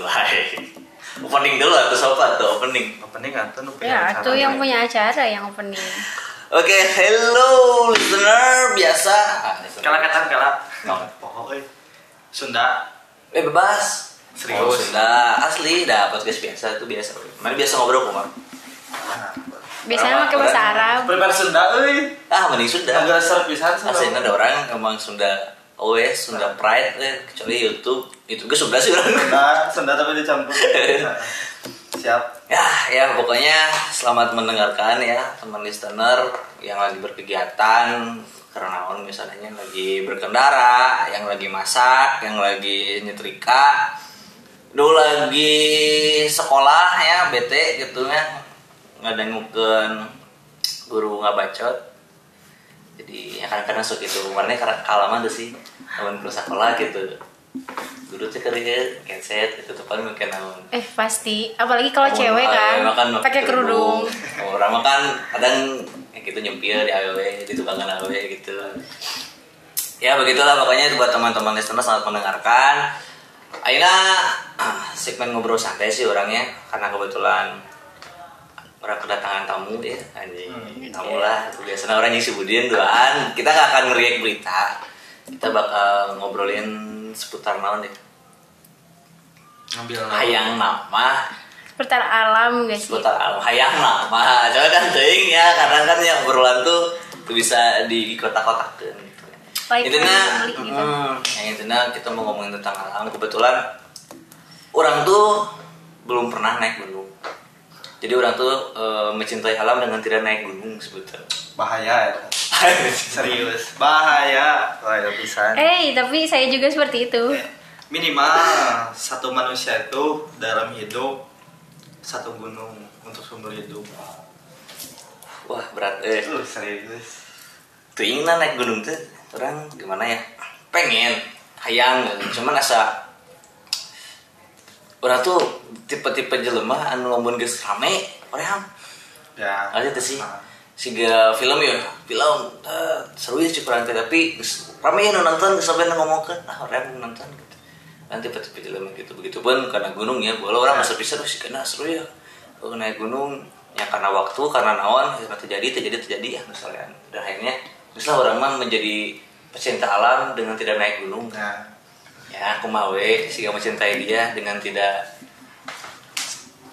mulai. Opening dulu atau sobat tuh opening? Opening atau nu Ya, acara tuh yang we. punya acara yang opening. oke hello listener biasa. Kala kata kala No. pokok euy Sunda. Eh bebas. Serius? Oh, Sunda. Asli dah podcast biasa itu biasa. Mana biasa ngobrol kok Biasanya pakai bahasa Arab. prepare Sunda euy ah mending Sunda. Agak ser pisan Sunda. asli ada orang emang Sunda OS Sunda Pride eh, kecuali YouTube. Itu gue Sunda sih orang. Sunda Sunda tapi dicampur. Siap. Ya, ya pokoknya selamat mendengarkan ya teman listener yang lagi berkegiatan karena on misalnya lagi berkendara, yang lagi masak, yang lagi nyetrika, dulu lagi sekolah ya bete gitu ya. Nggak ada nguken guru nggak bacot jadi ya kadang-kadang suka itu warnanya karena kalaman tuh sih teman plus sekolah gitu guru cek kerja headset itu tuh paling mungkin namun Eh pasti, apalagi kalau cewek kan pakai kerudung. Orang mah kan kadang kayak gitu nyempil di AWW, di tukangan AWW gitu. Ya begitulah pokoknya buat teman-teman listener selamat mendengarkan. Aina segmen ngobrol santai sih orangnya karena kebetulan orang kedatangan tamu ya anjing. Tamu lah biasanya orang yang sebutin duaan kita nggak akan ngeriak berita. Kita bakal ngobrolin seputar naon deh. Ngambil hayang nama. Seputar alam gak sih? seputar alam hayang nama. Coba kan teuing ya karena kan yang obrolan tuh tuh bisa di kotak-kotakeun gitu. Like Intinya, family gitu. mm, yang intinya kita mau ngomongin tentang alam. Kebetulan orang tuh belum pernah naik gunung jadi orang tuh eh, mencintai alam dengan tidak naik gunung sebetulnya. Bahaya ya. Serius. Bahaya. Bahaya pisan. Eh, tapi saya juga seperti itu. minimal satu manusia itu dalam hidup satu gunung untuk sumber hidup. Wah berat eh. Uh, serius. Tuh naik gunung tuh orang gimana ya? Pengen hayang gitu. cuman asa orang tuh tipe-tipe jelema anu lamun geus rame orang ya. Aja tuh sih Nah, siga film ya film eh, seru ya sih kurang teh, tapi rame ya nonton geus sampai ngomongkeun ah orang nonton gitu. Kan tipe-tipe jelema gitu begitu pun karena gunung ya walau orang masa bisa sih kena seru ya. Oh, naik gunung ya karena waktu karena naon ya, terjadi terjadi terjadi ya misalnya. Dan akhirnya misalnya orang mah menjadi pecinta alam dengan tidak naik gunung. Nah ya aku mau sih mencintai dia dengan tidak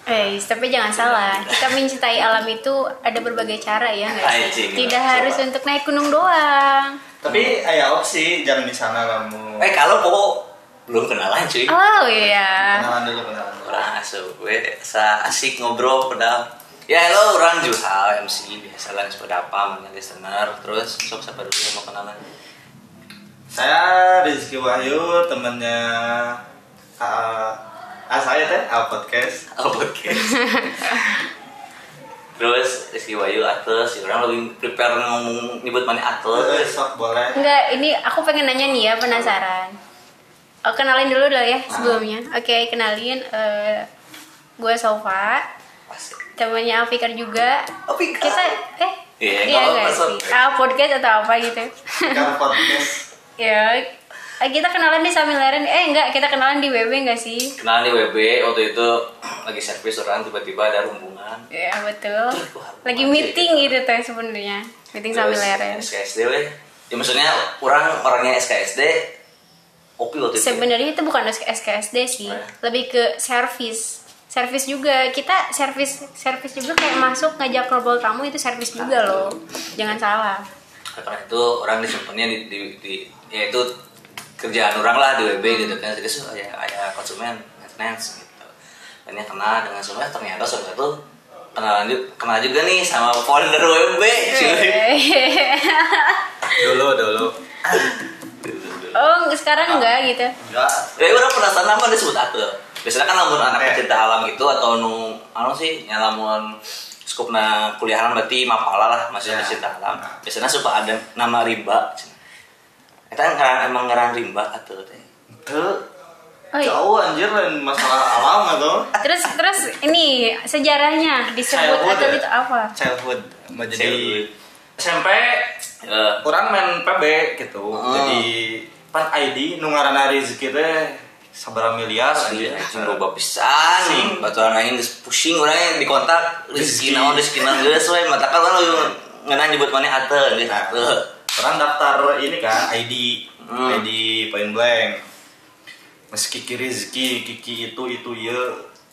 Eh, tapi jangan salah. Kita mencintai alam itu ada berbagai cara ya nggak sih? Anjing, Tidak coba. harus untuk naik gunung doang. tapi ayah opsi jangan di sana kamu eh kalau kok belum kenalan cuy Oh iya. kenalan dulu kenalan dulu orang we sa asik ngobrol pada ya hello orang Juhal MC biasa lah sepeda apa listener terus sok siapa dulu yang mau kenalan saya Rizky Wahyu temennya ah, ah saya teh Al Podcast oh podcast terus Rizky Wayu atas ya orang lebih prepare ngomong nyebut mana Eh, atas sok boleh Enggak, ini aku pengen nanya nih ya, penasaran. Oh, kenalin dulu dong ya sebelumnya. Oke, kenalin eh gue Sofa, temannya Alfikar juga. Oh, Fikar. Kita eh Iya, iya nggak nggak apa-apa, sih? Sob. Ah, podcast atau apa gitu. kan podcast ya, eh, kita kenalan di Samileren. Eh, enggak, kita kenalan di WB enggak sih? kenalan di WB waktu itu lagi servis orang tiba-tiba ada rombongan Ya, betul. Wah, Lagi meeting gitu teh sebenarnya. Meeting Terus Samileren. SKSD weh ya maksudnya orang orangnya SKSD opi waktu itu Sebenarnya itu bukan SKSD sih, ya. lebih ke servis. Servis juga kita servis servis juga kayak masuk ngajak ngobrol tamu itu servis juga loh. Jangan salah. karena itu orang disimpannya di, di, di ya itu kerjaan orang lah di WB gitu kan. Jadi so, ya kayak konsumen maintenance gitu. Dan yang kenal dengan semua ternyata sobat tuh kenal juga, kenal juga nih sama founder WB cuy. Dulu dulu. Oh, sekarang enggak gitu. enggak ya orang penasaran apa disebut aku. Biasanya kan lamun anak Eh. pecinta alam itu atau nu anu sih nyalamun skupna kuliahan berarti mapala lah masih Ya. pecinta alam. Biasanya suka ada nama rimba kita kan emang ngaran rimba atau teh Oh, iya. jauh anjir lain masalah alam atau Terus terus ini sejarahnya disebut Childhood atau ya? itu apa? childhood jadi Childhood. SMP Eh, orang main PB gitu Oh. jadi pan ID nu ngaranna Rizky teh seberapa miliar anjing. anjing loba pisan. Baturan aing geus pusing urang di kontak rezeki naon rezeki naon geus we mata kan lu ngeunah nyebut maneh ateun geus Nah, ateun. Orang daftar ini kan ID Hmm. ID point blank meski Kiki Rizky Kiki itu itu ya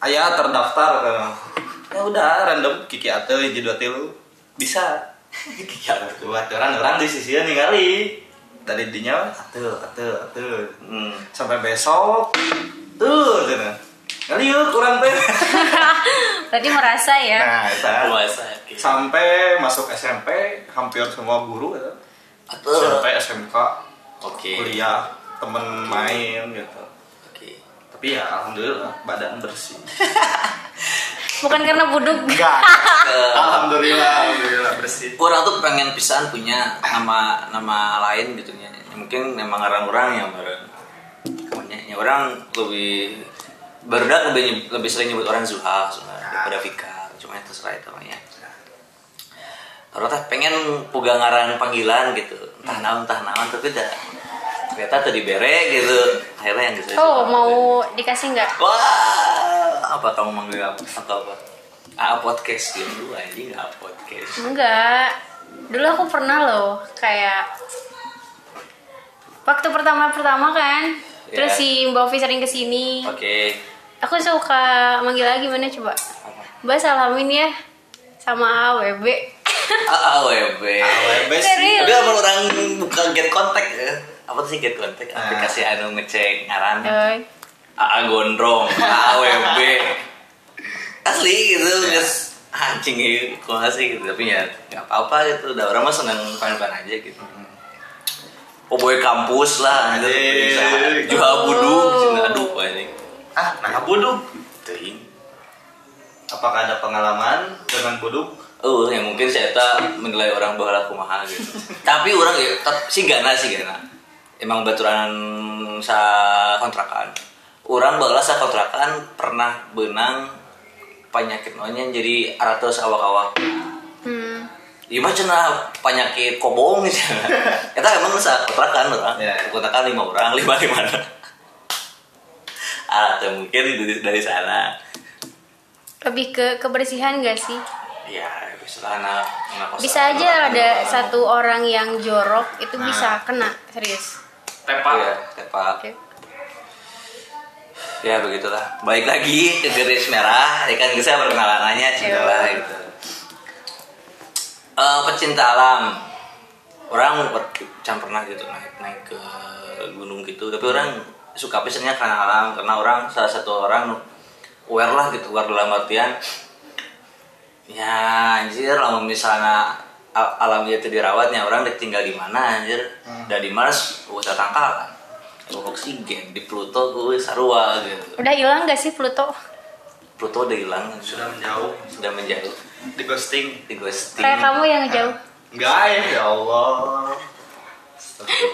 ayah terdaftar ke ya udah random Kiki hiji dua tilu bisa Kiki ate buat orang orang di sisi ningali dari dinya ate ate ate Hmm. sampai besok tuh cina ngaliuk kurang teh Berarti merasa ya. nah eta. Puasa. sampai masuk SMP hampir semua guru gitu. Ateun. sampai SMK Oke. kuliah temen main gitu. Oke. tapi ya alhamdulillah badan bersih. Bukan karena buduk. enggak alhamdulillah alhamdulillah bersih. Orang tuh pengen pisan punya nama nama lain gitu ya mungkin memang orang-orang yang bareng. Namanya ya orang lebih barudak lebih lebih sering nyebut orang Zuhal sebenarnya daripada Fikar cuma itu terserah itu namanya orang teh pengen puga ngaran panggilan gitu entah naon entah naon tapi dah ternyata tadi bere gitu akhirnya yang gitu Oh, mau dikasih nggak? wah apa kamu manggil apa atau apa ah podcast dulu anjing nggak podcast Enggak. Dulu aku pernah loh kayak waktu pertama-pertama kan. Terus Ya. si Mbak Ovi sering ke sini. oke Aku suka manggil lagi mana coba? Mbak salamin ya sama AWB. AWB. AWB sih. Tapi kalau orang buka get contact ya. Apa sih get contact? Nah. Aplikasi anu ngecek ngaran. AA gondrong, AWB. Asli gitu, guys. Anjing gitu, kok sih gitu. Tapi ya nggak apa-apa gitu. Udah orang mah seneng fan-fan aja gitu. Oh boy kampus lah, gitu. Juha buduk, Oh. cina aduh anjing. ah nah buduk apakah ada pengalaman dengan buduk Oh, yang mungkin saya tak menilai orang bahwa kumaha gitu. Tapi orang ya, si gana si gana. Emang baturan sa kontrakan. Orang baheula sa kontrakan pernah benang penyakit namanya jadi aratos awak-awak. hmm. Iya mah cenah penyakit kobong gitu. Kita emang sa kontrakan orang. Ya. Kontrakan lima orang, lima lima. Ah, atau mungkin dari, dari sana. Lebih ke kebersihan gak sih? Ya, bisa anak anak kosan. Bisa aja ada satu orang yang jorok itu Nah. bisa kena serius. Tepak ya, tepak. Oke. Ya begitulah. Baik lagi ke garis merah. Ya kan saya perkenalannya cinta Iya. lah gitu. Eh, pecinta alam. Orang can pernah gitu naik naik ke gunung gitu. Tapi orang suka pesannya karena alam karena orang salah satu orang aware lah gitu aware dalam artian ya anjir kalau misalnya al- alam itu dirawatnya orang tinggal di mana anjir? Dan di Mars usah tangkalan oksigen di Pluto gue sarua gitu. Udah hilang gak sih Pluto? Pluto udah hilang. Sudah menjauh. Sudah menjauh. Di ghosting. Di ghosting. Kayak kamu yang jauh. enggak ya ya Allah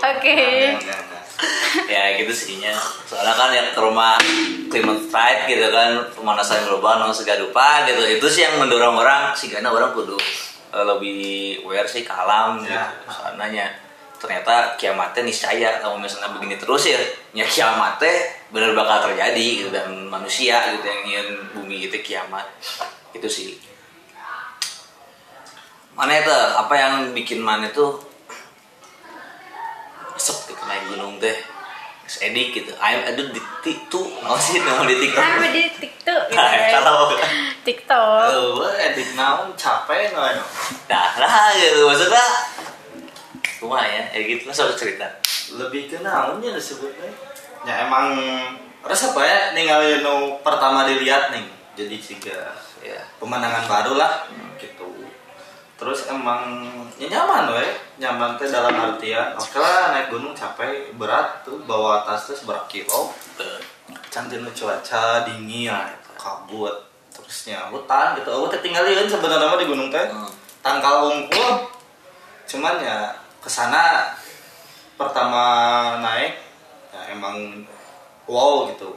Oke. Enggak, enggak. Ya gitu sihnya soalnya kan ya ke rumah climate fight gitu kan pemanasan global no segala rupa gitu. Itu sih yang mendorong orang sih karena orang kudu eh, lebih aware sih ke alam gitu Ya. soalnya ternyata kiamatnya niscaya kalau misalnya begini terus ya ya kiamatnya bener bakal terjadi gitu dan manusia gitu yang ingin bumi itu kiamat. Itu sih. Mana itu? Apa yang bikin mana itu sep gitu naik gunung teh. Terus edik gitu ayam aduh di itu mau sih mau di tiktok. Kan di TikTok gitu. Nah, kalau TikTok. Oh, edit naon capek nggak no? dah lah gitu maksudnya. Cuma ya ya gitu lah soal cerita. Lebih ke naonnya disebutnya? Ya emang resep ya ninggalin pertama dilihat nih jadi juga ya. pemandangan baru lah gitu terus emang ya nyaman we nyaman teh dalam artian oke lah naik gunung capek berat tuh bawa tas tuh seberapa kilo. Cantik cuaca dingin kabut. Terusnya hutan gitu. Oh teh tinggalin sebenarnya di gunung teh. Hmm. tangkal unggul cuman ya ke sana pertama naik ya emang wow gitu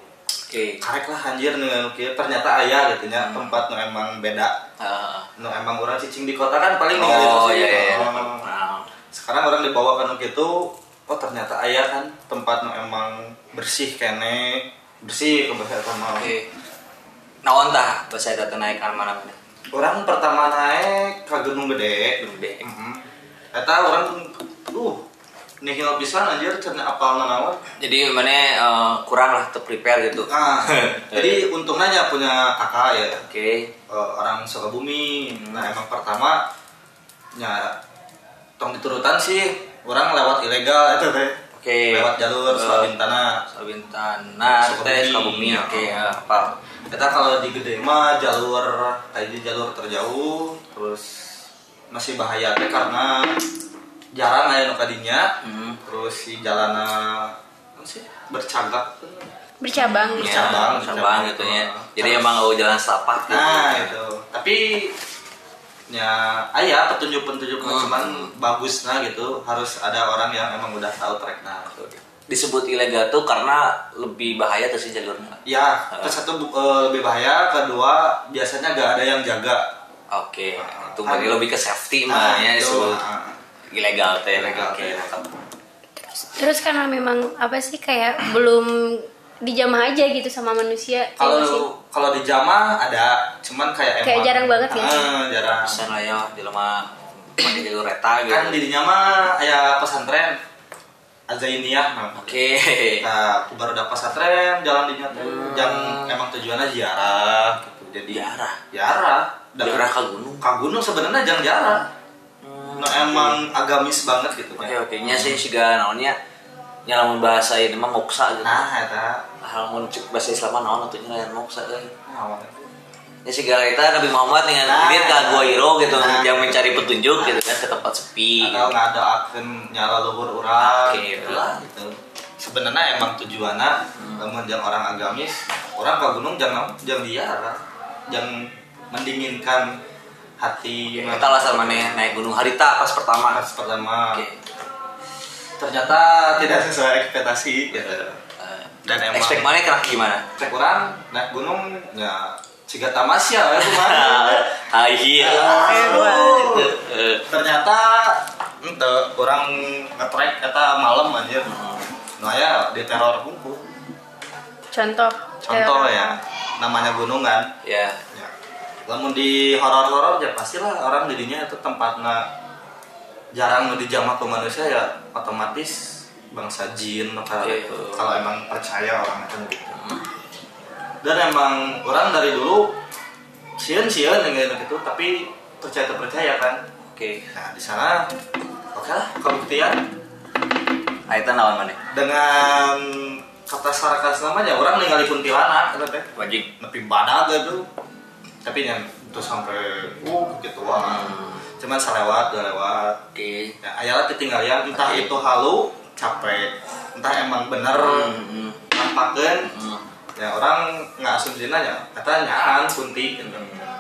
oke karek lah anjir nu kieu ternyata aya gitu nya Hmm. tempat nu emang beda Ah. nu emang orang cicing di kota kan paling ninggalin oh iya iya. Oh. Sekarang orang dibawa ke nu gitu oh ternyata aya kan tempat nu emang bersih kene bersih kebersihan mah Oke. Naon tah bahasa eta teh naik mana mana? orang pertama naik ke gunung gede Gede. Mhm. Eta orang uh nihil pisan anjir cenah apal naon Jadi mana eh, kurang lah ter prepare gitu. Nah, jadi untungnya nya punya kakak ya Oke. eh, orang Sukabumi. Nah emang pertama nya tong diturutan sih orang lewat ilegal itu teh. Oke. Lewat jalur Eh, Sawabintana. Sabintan. Nah, teh Sukabumi. Ya. Oke, ya, apa? Kita kalau di gede mah jalur kayak jalur terjauh terus masih bahaya teh karena jarang aya nu kadinya. Hmm. Terus si jalana sih bercagak tuh. bercabang Ya, Cabang, cabang cabang. gitu ya. Jadi emang oh, jalan setapak gitu. Nah itu. Tapi ya ayah petunjuk-petunjuk Hmm. cuman bagus nah gitu harus ada orang yang emang udah tahu track nah Disebut ilegal tuh karena lebih bahaya tuh sih jalurnya. ya ke satu eh, lebih bahaya kedua biasanya gak ada yang jaga Oke, itu berarti lebih ke safety Nah, mah ya itu. disebut Nah. Ilegal teh. Ilegal Oke, teh. mantap. terus karena memang apa sih kayak belum dijamah aja gitu sama manusia ya kalau sih? kalau di Jama ada cuman kayak Kayak emang jarang banget ya? Ah, jarang Bisa lah ya, jelema pakai jalur reta gitu. kan di Jama ya pesantren Azainiyah nah. Oke. Nah, baru udah pesantren jalan di nyata Hmm. yang emang tujuannya ziarah gitu. Jadi Ziarah? Ziarah. Dan Daerah ke gunung. Ka gunung sebenarnya jangan ziarah. Nah, emang agamis banget gitu. Oke, oke. Nya sih siga naonnya nya lamun bahasa ini mah moksa gitu. Nah, eta Hal mun cek bahasa Islam naon atuh nya lain moksa euy. nah, Ya kita Nabi Muhammad dengan Nah. dia ke Gua Hiro gitu Nah. yang mencari petunjuk gitu kan ke tempat sepi. atau nggak ada akan nyala luhur urang Oke, gitu lah gitu. Sebenarnya emang tujuannya Hmm. lamun yang orang agamis, orang ke gunung jangan jangan ziarah, jangan mendinginkan hati. Kita lah sama nih naik gunung harita pas pertama. Pas pertama Oke. ternyata tidak sesuai ekspektasi gitu. Dan emang Expect mana kena gimana? cek orang naik gunung ya ciga tamasya ya cuma Ah iya. Eh, ternyata ente orang ngetrek kata malam anjir nah ya di teror kumpul contoh contoh ya namanya gunung kan Ya. ya. Lamun di horor-horor ya pastilah orang jadinya itu tempatnya jarang nu dijamah ke manusia ya otomatis bangsa jin kalau Iya. itu kalau emang percaya orang itu gitu dan emang orang dari dulu sieun sieun yang gitu tapi percaya terpercaya kan Oke. nah di sana oke lah kebuktian Aita naon mana? dengan kata sarakas namanya orang ningali kuntilanak kata teh Wajib. nepi badag gitu tapi yang itu sampai uh gitu wah cuman salewat dua lewat Oke. ya ayala ditinggalian entah Oke. itu halu capek entah emang bener Hmm. nampakeun Hmm. ya orang nggak asumsinya ya kata nyaan kunti gitu.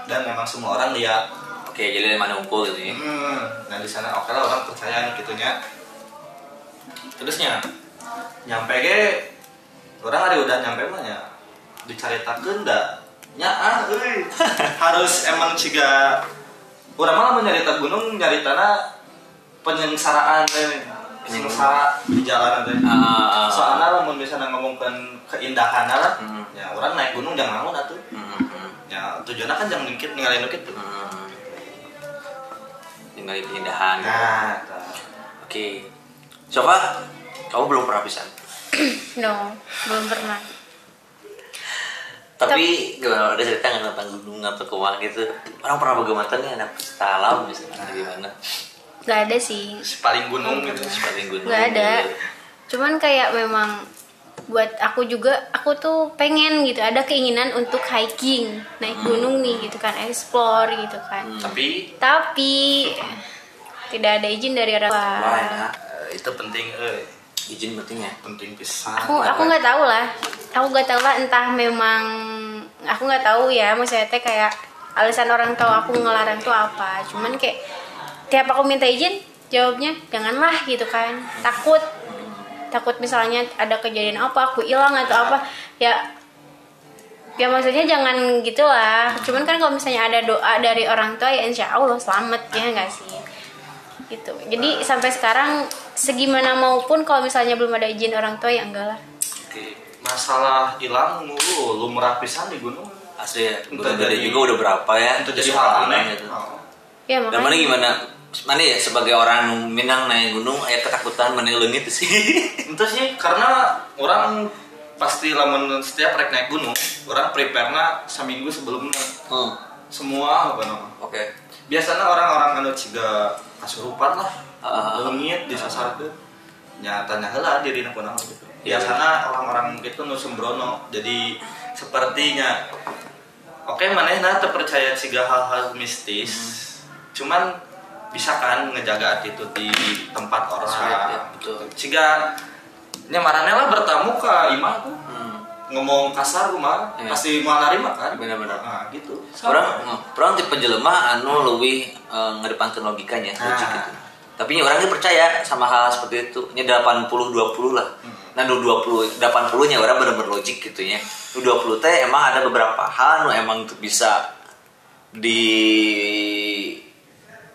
dan memang semua orang lihat Oke, jadi mana unggul gitu ya. hmm, nah di sana oke lah orang percaya gitunya terusnya nyampe ge orang hari udah nyampe mah ya dicaritakeun da nya ah harus emang ciga urang malah menyarita gunung nyaritana penyengsaraan teh penyengsara di jalan teh Ah, ah, soalnya lamun misalnya ngomongkan keindahan lah Hmm. ya orang naik gunung jangan naon atuh Hmm, hmm, ya tujuannya kan jangan ngikit ninggalin gitu hmm. Tinggal keindahan. nah tah. Oke. Coba kamu belum pernah pisan. no belum pernah Tapi gimana ada cerita nggak tentang gunung atau ke mana gitu? Orang pernah bagaimana nih anak peserta alam misalnya gimana? nggak ada sih. Si paling gunung gitu. Paling gunung. nggak ada. Gitu. cuman kayak memang buat aku juga aku tuh pengen gitu. Ada keinginan untuk hiking naik gunung nih gitu kan explore gitu kan. Tapi tapi tidak ada izin dari orang tua. eh, itu penting eh Izin penting ya. penting pisan aku aku nggak tahu lah. Aku nggak tahu lah entah memang aku nggak tahu ya. Maksudnya teh kayak alasan orang tua aku ngelarang tuh apa. Cuman kayak tiap aku minta izin jawabnya janganlah gitu kan. Takut. Takut misalnya ada kejadian apa aku hilang atau apa. Ya ya maksudnya jangan gitulah. Cuman kan kalau misalnya ada doa dari orang tua ya insya Allah selamat ya nggak sih? Gitu. Jadi sampai sekarang segimana maupun kalau misalnya belum ada izin orang tua ya enggak lah. Oke. masalah hilang mulu lumrah pisan di gunung. Asli ya Untuk gede jadi- juga udah berapa ya? itu jadi Di hal aneh gitu. Oh. ya dan mana gimana? Mana ya sebagai orang Minang naik gunung ayah ketakutan mana leungit sih. Itu sih karena orang pasti lamun setiap rek naik gunung orang prepare seminggu sebelumnya. Hmm. semua apa nama oke. Biasanya orang-orang anu ciga kasurupan lah Ah. leungit disasar ke nya tanya heula diri kunaon gitu Iya. biasanya orang-orang itu nu sembrono jadi sepertinya oke manehna terpercaya ciga hal-hal mistis cuman bisa kan ngejaga attitude di tempat orang Sesuai, ya, betul. lah bertamu ke imah tuh hmm. ngomong kasar kumah Iya. pasti mau narima kan Benar-benar. nah gitu orang orang tipe jelema anu lebih uh, ngedepankan logikanya Nah. logik gitu. Tapi orangnya percaya sama hal seperti itu. Nya 80 20 lah. Nah nu 20 80 nya orang bener-bener logik gitu ya. Nu 20 teh emang ada beberapa hal nu emang tuh bisa di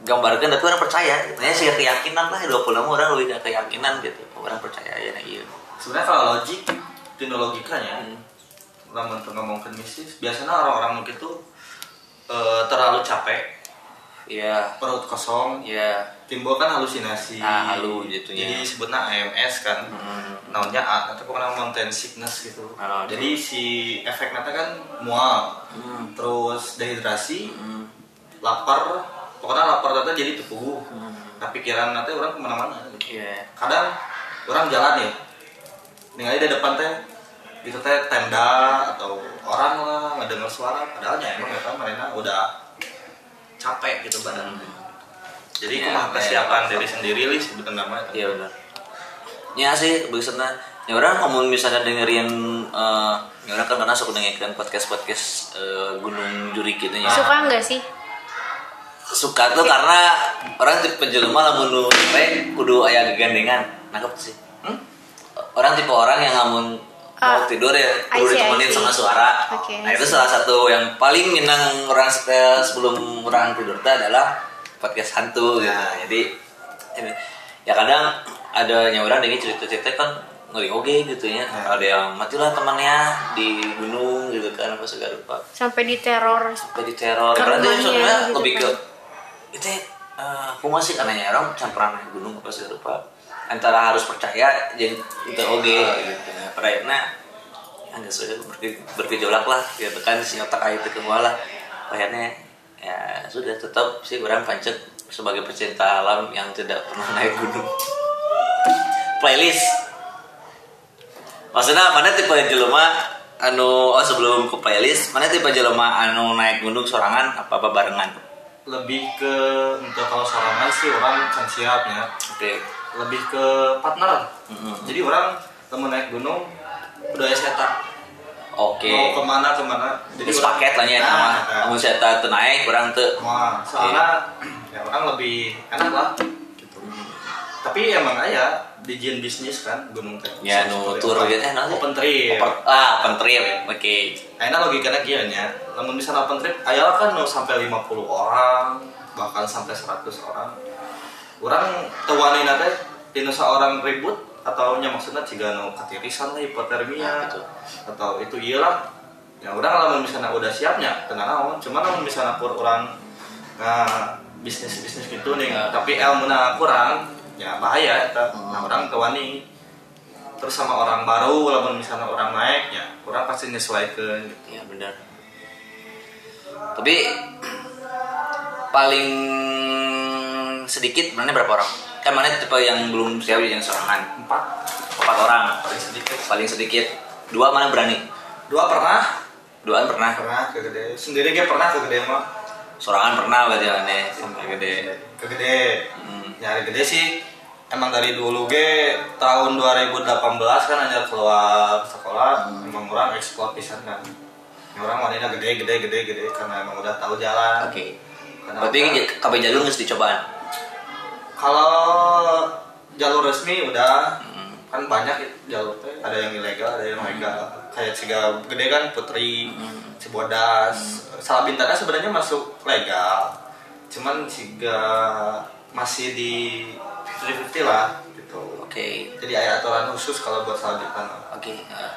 gambarkan tapi orang percaya. Gitu ya sih keyakinan lah 20 mah orang lebih ke keyakinan gitu. Orang percaya ya nah iya. Sebenarnya kalau logik tino logikanya Hmm. lamun ngomongkeun mistis biasanya orang-orang mungkin tuh eh, terlalu capek iya. Perut kosong. Iya. Timbul kan halusinasi. Ah, halu jatuhnya. jadi sebutnya AMS kan. Hmm. namanya A atau pokoknya mountain sickness gitu. Ah, jadi si efek nanti kan mual. Hmm. terus dehidrasi Hmm. lapar. Pokoknya lapar nanti jadi tepuh. Hmm. nah pikiran nanti orang ke mana-mana gitu. iya. Kadang orang jalan ya ningali di depan teh gitu teh tenda atau orang lah nggak dengar suara padahalnya emang ya kan mereka udah capek gitu badan jadi Ya, kumaha kesiapan apa- diri sendiri li sebenarnya nama Iya benar. Ya sih, biasanya ya orang ngomong misalnya dengerin eh ya orang kan karena suka dengerin podcast podcast Gunung Juri gitu ya. suka nggak sih Suka tuh karena orang tipe jelema lamun nu kudu aya gegandengan. Nangkep sih. Hmm? Orang tipe orang yang ngamun mau Ah, tidur ya I ditemenin sama suara. Oke, nah itu salah satu yang paling minang orang setel sebelum orang tidur itu adalah podcast hantu gitu. Nah. Jadi ini ya kadang ada orang dengar cerita-cerita kan ngeri oke gitu ya. Nah. Ada yang matilah temannya di gunung gitu kan apa segala rupa. sampai diteror Sampai di teror. Karena dia sebenarnya gitu lebih kan. ke itu eh, aku masih karena ya orang campuran gunung apa segala rupa antara harus percaya dan itu oke. Gitu. Nah, pada akhirnya ya nggak sudah berke- bergejolak lah. Gitu kan si otak air itu lah. Akhirnya ya sudah tetap sih orang pancet sebagai pecinta alam yang tidak pernah naik gunung. Playlist. Maksudnya mana tipe jelema anu oh sebelum ke playlist mana tipe jelema anu naik gunung sorangan apa apa barengan lebih ke untuk kalau sorangan sih orang can siap ya. Oke. Lebih ke partner. Mm-mm. jadi orang temen naik gunung udah setak. Oke. Mau ke mana ke mana. Jadi sepaket lah ya Nah, nama. nah. kamu saya tahu naik orang tuh. Wah, soalnya ya orang lebih enak lah gitu. Tapi emang aja dijin bisnis kan gunung teh. ya nu tour gitu eh naon sih? Open trip. Open- ah open trip oke Ayeuna logikanya kieu nya. Lamun bisa open trip aya kan nu sampai 50 orang, bahkan sampai 100 orang. Orang tewanina teh dina seorang ribut atau nya maksudnya jika nu katirisan lah hipotermia Nah, betul. atau itu iyalah ya udah lamun misalnya udah siapnya tenang naon cuman lamun misalnya kur orang nah bisnis bisnis gitu nih Ya. tapi ilmu kurang ya bahaya eta. Hmm. nah orang tewani terus sama orang baru lamun misalnya orang naik ya orang pasti nyesuaikan gitu. ya benar. Tapi paling sedikit mana berapa orang? Kan mana tipe yang belum siap yang sorangan empat. Empat orang. Paling sedikit. Paling sedikit. Dua mana berani? Dua pernah. Duaan pernah. Pernah ke gede. Sendiri dia pernah ke gede mah sorangan pernah berarti aneh sampai gede. Ke gede. Hmm. nyari gede sih emang dari dulu ge tahun 2018 kan hanya keluar sekolah emang orang eksplor pisan kan. Orang wanita gede gede gede gede karena emang udah tahu jalan. Oke. Kenapa? berarti j- kabeh jalur harus dicobaan kalau jalur resmi udah. Hmm. kan banyak ya jalur teh ada yang ilegal ada yang legal. Kayak Ciga gede kan Putri Hmm. Cibodas salah bintangnya sebenarnya masuk legal. Cuman Ciga masih di 50-50 lah gitu. Oke. Jadi ada aturan khusus kalau buat salah bintang oke eh.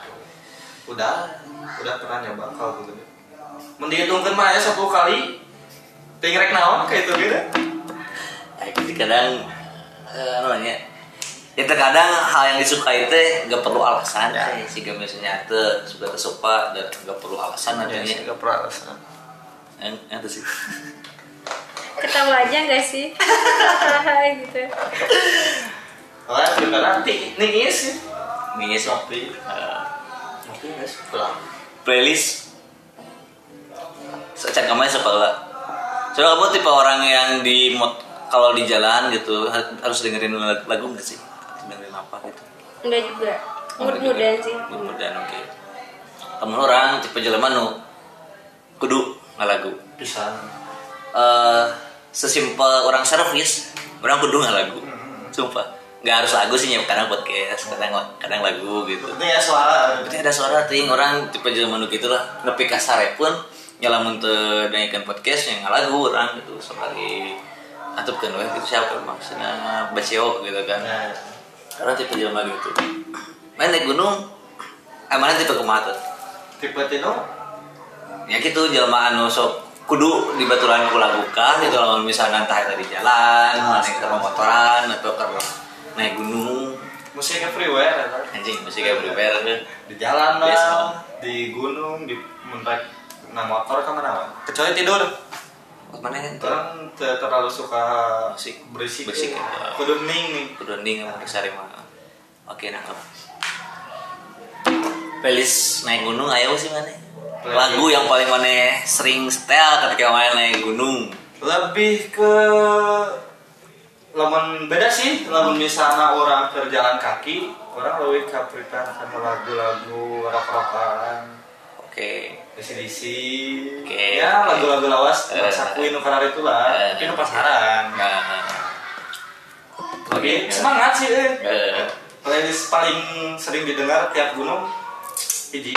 udah udah pernah nyoba kalau gitu. Mun dihitungkeun mah ya 10 kali. Ting rek naon kayak itu gitu. Ya, jadi kadang eh, apa namanya ya terkadang hal yang disukai teh gak perlu alasan Ya. ya. sih misalnya teh sudah kesuka dan gak perlu alasan ya gak pernah alasan itu sih. Ketawa aja nggak sih? Gitu. Soalnya juga nanti. Nih sih. Ini sih ngopi Eh, ngopi guys pulang. playlist. Cangkamannya sekolah. Soalnya kamu tipe orang yang di mod kalau di jalan gitu ha- harus dengerin lagu nggak sih? Dengerin apa gitu? Enggak juga. Oh, nggak mood-moodan juga. sih. Mood-moodan oke. Temen orang tipe jelema nu. Kudu nggak lagu. Bisa eh sesimpel orang servis orang kudu nggak lagu. Sumpah. Nggak harus lagu sih ya kadang podcast kadang kadang lagu gitu. Itu ya suara. Berarti ada suara ting orang tipe jelema nu gitu lah. Nepi kasare pun nyalamun teu dengekeun podcast yang lagu orang gitu. Sekali atupkeun we gitu. Siapa maksudnya basio gitu kan. Karena tipe jelema gitu. Main naik gunung eh mana tipe tuh? Tipe tino ya gitu jelema anu sok kudu di baturan ku lagu kah gitu lamun misalnya entah itu di jalan naik ke motoran atau ke naik gunung. Musiknya freeware ya, anjing mesti kayak prepare kan di jalan lah di gunung di mentek nah motor ke mana mana kecuali tidur. Mana yang orang te- terlalu suka Berisik. berisik. Berisik, ya. kudu ning nih kudu ning sama sari mah. Oke nangkep. Playlist naik gunung ayo sih mana. Lagu yang paling mana sering setel ketika main naik gunung lebih ke lamun beda sih lamun misalnya orang kerjaan kaki orang lebih prepare sama lagu-lagu rock-rockan oke DC-DC Oke, ya oke. lagu-lagu lawas Eh. masa Queen Nukarar itu lah Eh. tapi nu pasaran nah Oke, semangat sih eh. Eh. playlist paling sering didengar tiap gunung hiji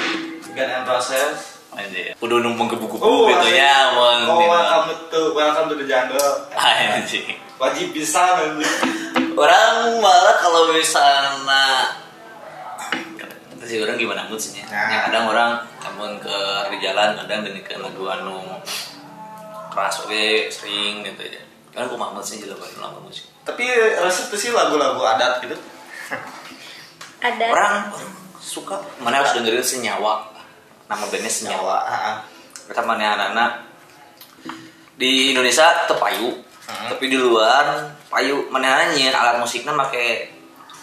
Gun and Roses Anjir. Kudu numpang ke buku-buku Oh, gitu asli. ya, mau Oh, welcome to welcome to the jungle. Anjing. Wajib bisa nanti. Orang malah kalau misalnya sih orang gimana mood sih ya. Nah. Ya, kadang orang namun ke di jalan kadang dengerin lagu anu keras oke sering gitu aja. Kan aku mahmud sih jalan lagu musik. Tapi resep sih lagu-lagu adat gitu. ada Orang, orang suka mana harus dengerin senyawa. Nama bandnya senyawa. Nih anak-anak di Indonesia tepayu, Hmm. tapi di luar payu mana nyian alat musiknya pakai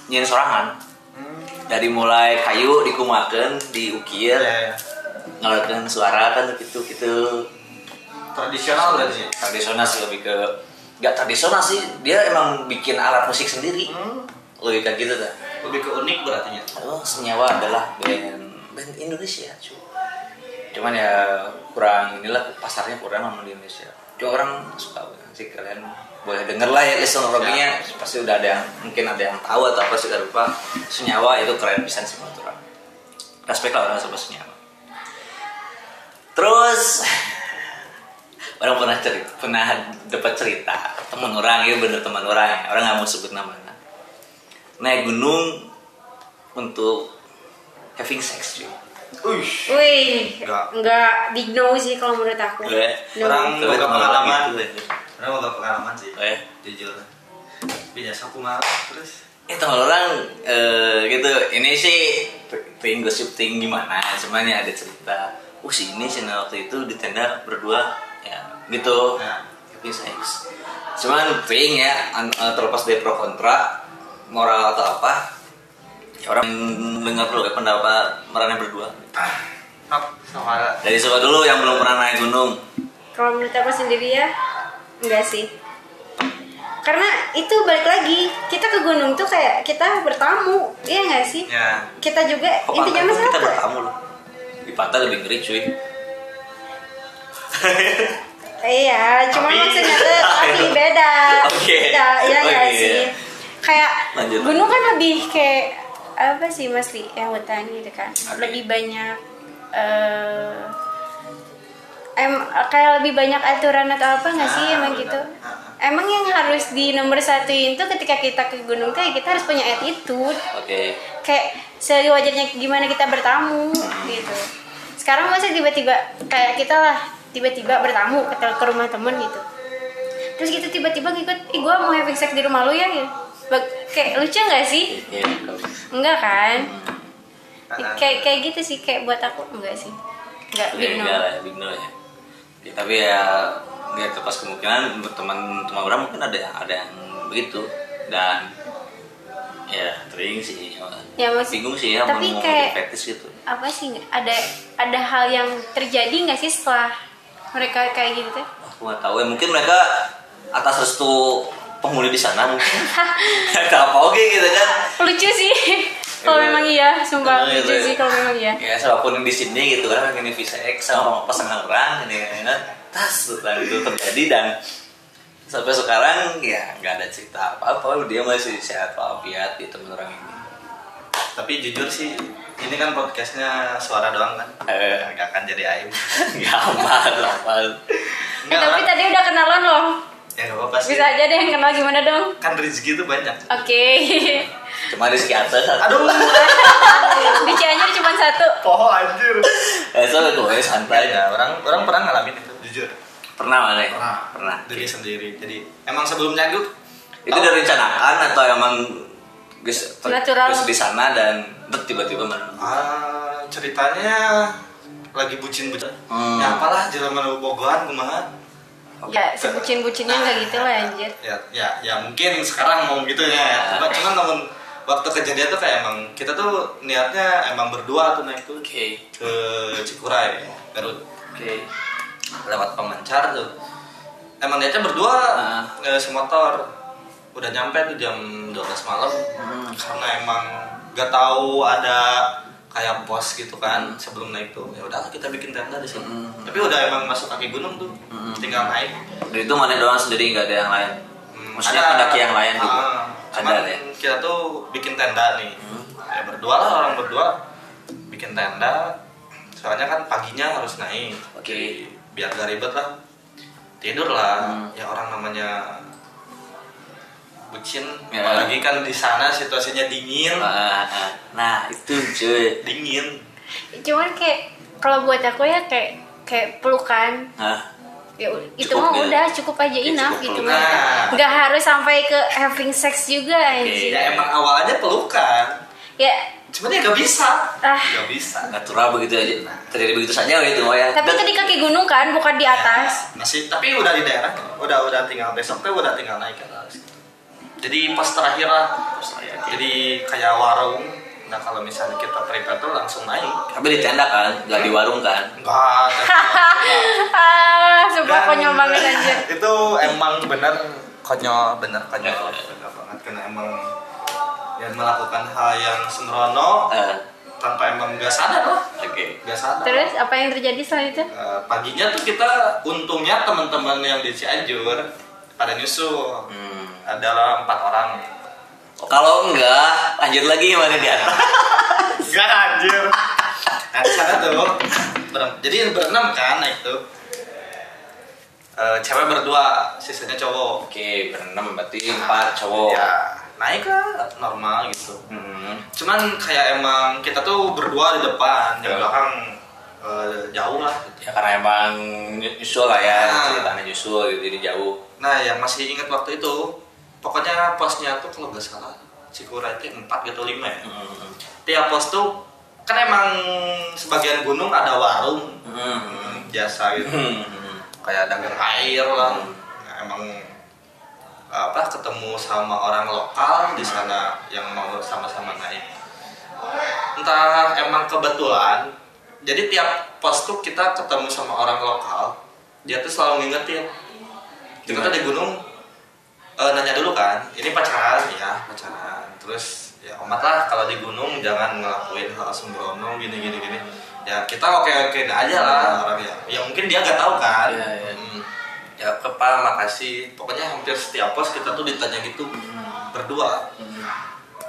nyian sorangan. Dari mulai kayu dikumakan, diukir, Ya, ya. ngelakuin suara kan gitu gitu. Tradisional berarti sih. Tradisional sih lebih ke nggak tradisional sih, dia emang bikin alat musik sendiri. Hmm. Lebih kayak gitu dah. Lebih ke unik berarti ya. Oh, senyawa adalah band band Indonesia, cu. Cuman ya kurang inilah pasarnya kurang sama di Indonesia. Cuma orang suka sih kalian boleh denger lah ya listen rocknya pasti udah ada yang mungkin ada yang tahu atau apa sudah lupa. Senyawa itu keren pisan sih menurut orang respect lah orang sama senyawa. Terus orang pernah cerita pernah dapat cerita teman orang ya bener teman orang ya orang nggak mau sebut namanya. Naik gunung untuk having sex cuy Uish. wih Enggak. enggak di no sih kalau menurut aku Eh, No. orang- pengalaman. gitu, aja. Orang mau gak pengalaman sih. Eh, Jujur. Biasa aku mah terus. eh teman orang eh, gitu ini sih ting gosip ting gimana cuman ya ada cerita oh si ini sih waktu itu di tenda berdua ya gitu Nah. tapi seks cuman ting ya eh, terlepas dari pro kontra moral atau apa orang dengar dulu ya pendapat merana berdua. Dari siapa dulu yang belum pernah naik gunung? Kalau menurut aku sendiri ya enggak sih. Karena itu balik lagi kita ke gunung tuh kayak kita bertamu iya nggak sih? Ya. kita juga Kok intinya pantai mah tuh kita bertamu loh. Di pantai lebih ngeri cuy. Iya cuma Tapi- maksudnya tuh tapi beda. Oke. beda iya nggak Oke. sih. Kayak Lanjut, gunung kan lebih kayak apa sih masih ya hutan gitu kan lebih banyak eh em kayak lebih banyak aturan atau apa nggak sih Ah, emang gitu? Ah, emang yang harus di nomor satuin tuh ketika kita ke gunung ya kita harus punya attitude. Oke. Kayak sewajarnya gimana kita bertamu gitu. Sekarang masa tiba-tiba kayak kita lah tiba-tiba bertamu ke, ke rumah temen gitu. Terus kita tiba-tiba ngikut ih gue mau having sex di rumah lu ya gitu kayak lucu nggak sih? Iya, enggak kan? Kayak kayak gitu sih kayak buat aku enggak sih? Enggak Ya, big no. enggak lah, big no ya. Ya, tapi ya nggak terlepas kemungkinan buat teman-teman orang mungkin ada ada yang begitu. Dan ya sering sih Ya, maksud- bingung sih ya tapi mau kayak- fetish gitu. apa sih ada ada hal yang terjadi nggak sih setelah mereka kayak gitu? Aku nggak tahu ya mungkin mereka atas restu penghuni di sana mungkin. Nggak apa oke gitu kan. Lucu sih. Kalau Iya. memang iya sumpah Iya, lucu iya. sih kalau memang iya. Ya siapa pun yang di sini gitu kan ini visa X sama pasangan orang ini kan tas dan itu terjadi dan sampai sekarang ya nggak ada cerita apa apa dia masih sehat walafiat di teman orang ini. Tapi jujur sih ini kan podcastnya suara doang kan? Eh. nggak akan jadi aib. Nggak aman aman. Eh, Nggak, tapi tadi udah kenalan loh ya nggak apa-apa sih. Bisa aja deh yang kenal gimana dong? Kan rezeki itu banyak. Oke. Cuma di atas aduh. Di Cianjur cuma satu. Poho anjir. Eh so gue santai ya orang orang pernah ngalamin itu. Jujur. Pernah mana pernah. Pernah. Diri sendiri. Jadi emang sebelum nyaduk itu udah rencanakan atau emang guys Natural. guys di sana dan bet, tiba-tiba mana ah, ceritanya lagi bucin bucin Hmm. ya apalah jalan bogohan kumaha ya sebucin bucinnya nggak gitu lah anjir. Ya ya ya mungkin sekarang mau gitu ya. Cuma cuman namun waktu kejadian tuh kayak emang kita tuh niatnya emang berdua tuh naik tuh oke. ke Cikuray Garut. Oke. Lewat pemancar tuh. Emang niatnya berdua Ah. eh, semotor. Udah nyampe tuh jam 12 malam. Hmm. karena emang gak tahu ada kayak pos gitu kan sebelum naik tuh. Ya udah kita bikin tenda di sini. Hmm. tapi udah emang masuk kaki gunung tuh Hmm. tinggal naik. Dan itu mana doang sendiri nggak ada yang lain? Hmm, maksudnya pendaki yang lain gitu Ah, cuman ada ya? kita tuh bikin tenda nih. Hmm. ya berdua lah orang berdua. Bikin tenda. Soalnya kan paginya harus naik. Oke. Jadi, biar gak ribet lah. Tidur lah. Hmm. ya orang namanya bucin. Ya. apalagi kan di sana situasinya dingin. Ah, ah. nah itu cuy. Dingin. Cuman kayak kalau buat aku ya kayak kayak pelukan. Hah? ya itu Cukup mah gitu. udah cukup aja Ya, enough cukup gitu mah nggak harus sampai ke having sex juga anjir ya emang awalnya pelukan. Ya. Cuman ya gak bisa. Ah. gak bisa. Natural begitu aja. Terjadi begitu saja gitu ya. Tapi itu di kaki gunung kan bukan di atas. masih tapi udah di daerah udah udah tinggal besok tuh udah tinggal naik ke atas jadi pos terakhir lah. Jadi kayak warung. Nah kalau misalnya kita prepare tuh langsung naik. Tapi di tenda kan nggak di warung kan? Enggak ah sumpah konyol banget anjir. itu emang bener konyol bener konyol. Bener banget karena emang yang melakukan hal yang sembrono Eh, tanpa emang nggak sadar lah. Oke. Nggak sadar. Terus apa yang terjadi setelah itu? Eh, paginya tuh kita untungnya teman-teman yang di Cianjur pada nyusul. Hmm. adalah empat orang. Kalau enggak lanjut lagi gimana di atas Enggak anjir. Nah di sana tuh? Ber- jadi berenam kan naik tuh. Eh, cewek berdua sisanya cowok. Oke berenam berarti empat cowok. Ya naik lah normal gitu. Hmm. cuman kayak emang kita tuh berdua di depan Ya. yang belakang eh, jauh lah. Ya karena emang nyusul lah ya Ah. ceritanya nyusul gitu jadi jauh nah yang masih ingat waktu itu pokoknya posnya tuh kalau nggak salah Cikura itu empat gitu lima ya Hmm. tiap pos tuh kan emang sebagian gunung ada warung Hmm. Hmm, biasa gitu Hmm. kayak dagang air lah Nah, emang apa ketemu sama orang lokal di sana yang mau sama-sama naik entah emang kebetulan jadi tiap pos tuh kita ketemu sama orang lokal dia tuh selalu ngingetin kita tuh di gunung eh, nanya dulu kan ini pacaran? Ya pacaran. Terus ya omat lah kalau di gunung jangan ngelakuin hal sembrono gini gini gini. Ya kita oke oke aja lah orang ya. Ya mungkin dia nggak tahu kan? Iya, iya. Hmm. ya kepala makasih. Pokoknya hampir setiap pos kita tuh ditanya gitu berdua.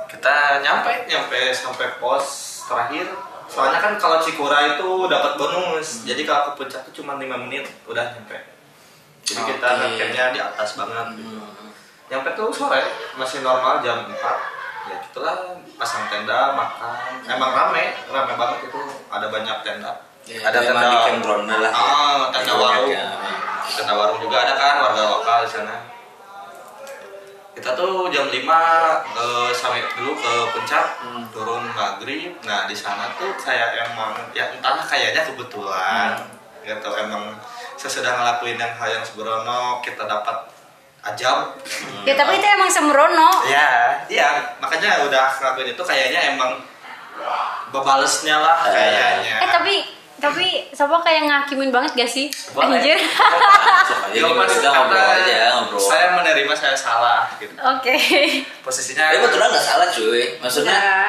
Kita nyampe nyampe sampai pos terakhir. Soalnya kan kalau Cikura itu dapat bonus. Jadi kalau ke puncak tuh cuma 5 menit udah nyampe jadi kita Oke. campnya di atas banget gitu. nyampe tuh sore masih normal jam 4 ya gitulah pasang tenda makan emang rame rame banget itu ada banyak tenda Ya, ada tenda di campground lah ah tenda warung Ya. tenda warung juga ada kan warga lokal di sana kita tuh jam 5 eh, sampai dulu ke puncak Hmm. turun maghrib nah di sana tuh kayak emang ya entah kayaknya kebetulan Hmm. gitu emang sesudah ngelakuin yang hal yang sembrono kita dapat ajab Ya tapi itu emang sembrono. ya iya. Makanya udah ngelakuin itu kayaknya emang bebalesnya lah kayaknya. Eh tapi tapi siapa kayak ngakimin banget gak sih? Boleh. Anjir. Ya, Mas, kita ngobrol aja ngobrol. saya menerima saya salah gitu. Oke. posisinya tapi betulan nggak salah cuy. Maksudnya Nah,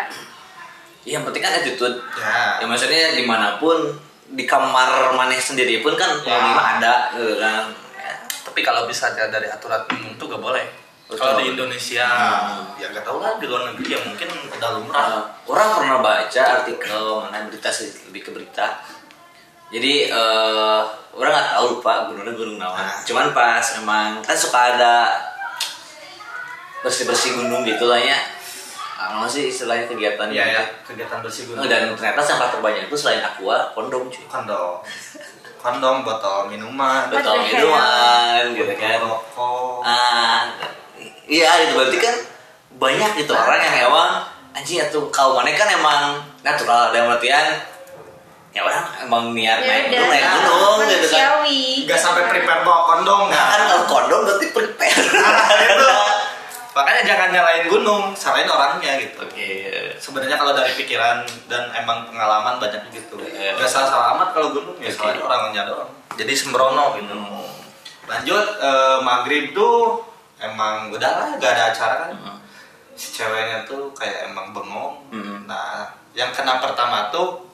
yang penting kan attitude ya ya maksudnya di mana pun di kamar maneh sendiri pun kan Ya. ada gitu kan ya. tapi kalau bisa dari aturan umum tuh gak boleh kalau di Indonesia Hmm. ya gak tau lah di luar negeri ya mungkin udah lumrah Uh, orang pernah baca artikel mana berita sih lebih ke berita jadi eh orang nggak tahu lupa gunungnya gunung nawan Nah. cuman pas emang kan suka ada bersih bersih gunung gitu lah ya apa sih istilahnya kegiatan gitu. ya kegiatan bersih gunung. Dan ternyata sampah terbanyak itu selain aqua kondom cuy. Kondom. Kondom botol minuman. Botol minuman gitu kan. rokok. Ah iya itu berarti kan banyak gitu orang yang emang anjing atau kau mana kan emang natural dalam artian ya orang emang niat ya naik gunung naik gunung gitu kan. nggak sampai prepare bawa kondom nah kan nggak? kalau kondom berarti prepare. Nah, itu. makanya jangan nyalain gunung salahin orangnya gitu. Oke. Sebenarnya kalau dari pikiran dan emang pengalaman banyak gitu. Iya. nggak salah salah amat kalau gunung ya Oke. salahin orangnya doang jadi sembrono gitu. Lanjut eh, maghrib tuh emang udah lah gak ada acara kan. Hmm. si ceweknya tuh kayak emang bengong. Hmm. nah yang kena pertama tuh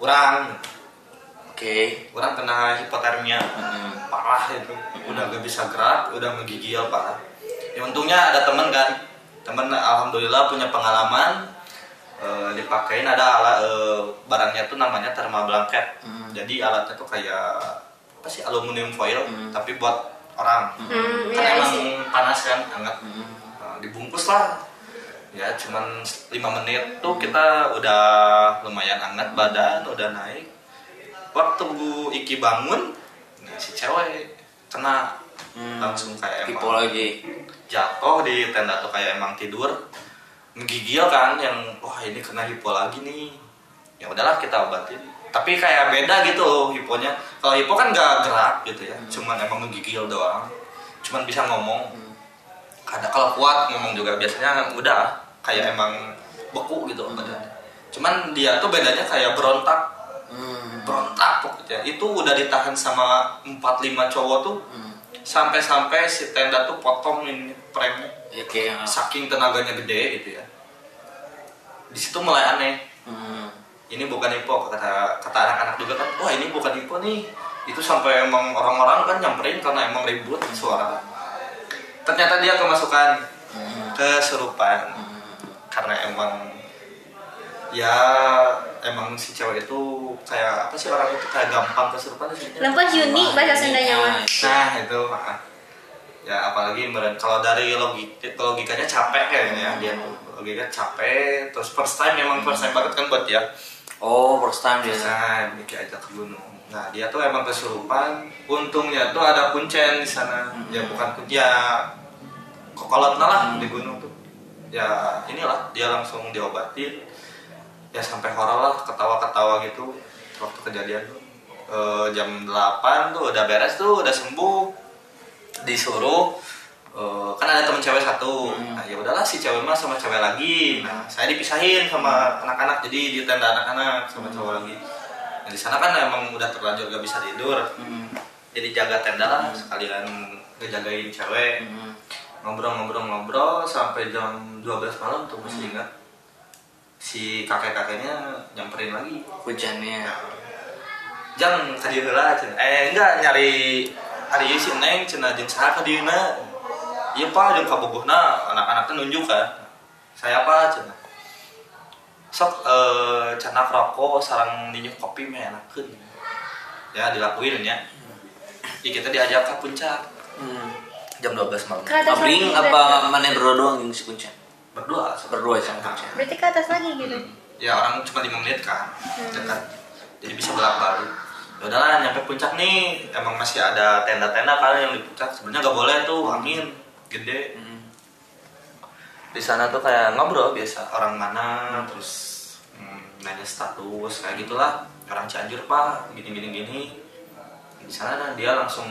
orang. Oke. Orang kena hipotermia. Hmm. parah itu. Udah gak bisa gerak udah menggigil parah ya untungnya ada temen kan temen alhamdulillah punya pengalaman eh, dipakein ada alat eh, barangnya tuh namanya thermal blanket. Hmm. jadi alatnya tuh kayak apa sih aluminium foil Hmm. tapi buat orang. Hmm, kan iya emang sih. panas kan hangat Hmm. Nah, dibungkus lah. Ya cuman 5 menit tuh kita udah lumayan hangat badan udah naik. Waktu Bu Iki bangun nah, si cewek kena Hmm. langsung kayak emang lagi. jatuh di tenda tuh kayak emang tidur menggigil kan yang wah ini kena hipo lagi nih. Ya udahlah kita obatin. Tapi kayak beda gitu hiponya. Kalau hipo kan gak gerak gitu ya cuman emang menggigil doang. Cuman bisa ngomong. Kadang kalau kuat ngomong juga biasanya udah kayak emang beku gitu badannya. Cuman dia tuh bedanya kayak berontak. Hmm. berontak pokoknya. Itu udah ditahan sama 4-5 cowok tuh Hmm. Sampai-sampai si tenda tuh potong ini premnya ya kayak saking tenaganya gede gitu ya di situ mulai aneh hmm. ini bukan hipo kata kata anak-anak juga kan wah ini bukan hipo nih itu sampai emang orang-orang kan nyamperin karena emang ribut suara ternyata dia kemasukan Hmm. kesurupan Hmm. karena emang ya emang si cewek itu kayak apa sih orang itu kayak gampang kesurupan sih. Lempar Juni bahasa Sundanya mah. Nah itu ah. ya apalagi kalau dari logik logikanya capek kayaknya dia tuh. logika capek terus first time memang first time banget kan buat dia oh first time dia. First time Niki ajak ke gunung. Nah dia tuh emang kesurupan. Untungnya tuh ada kuncen di sana. Ya bukan kuncen ya kokolotnya lah di gunung tuh. Ya inilah dia langsung diobatin ya sampai horor lah ketawa-ketawa gitu. Waktu kejadian tuh. Eh, jam 8 tuh udah beres tuh udah sembuh. Disuruh eh, kan ada temen cewek satu. Hmm. nah ya udahlah si cewek mah sama cewek lagi. Nah saya dipisahin sama anak-anak jadi di tenda anak-anak sama cowok lagi. Nah, di sana kan emang udah terlanjur gak bisa tidur. Hmm. jadi jaga tenda lah sekalian ngejagain cewek. Hmm. ngobrol-ngobrol-ngobrol sampai jam 12 malam tuh masih ingat si kakek-kakeknya nyamperin lagi hujannya Jang tadi heula cenah. Eh enggak nyari hari si Neng cenah jeung saha ka dieuna. Ieu pa jeung kabogohna anak-anak teh nunjuk kan. Saya apa cenah. Sok eh canak rokok sarang ninjuk kopi mah enakeun. Ya dilakuin nya. Ya kita diajak ke puncak hmm. jam 12 malam. Ke abring apa mana berdua doang yang si kuncen Berdua. berdua kuncen Berarti ke atas lagi gitu. Ya orang cuma 5 menit kan. Dekat. Jadi bisa bolak-balik. Ya udahlah nyampe puncak nih emang masih ada tenda-tenda kali yang di puncak sebenarnya nggak boleh tuh angin gede di sana tuh kayak ngobrol biasa orang mana terus hmm, nanya status kayak gitulah orang Cianjur pak gini gini gini di sana dia langsung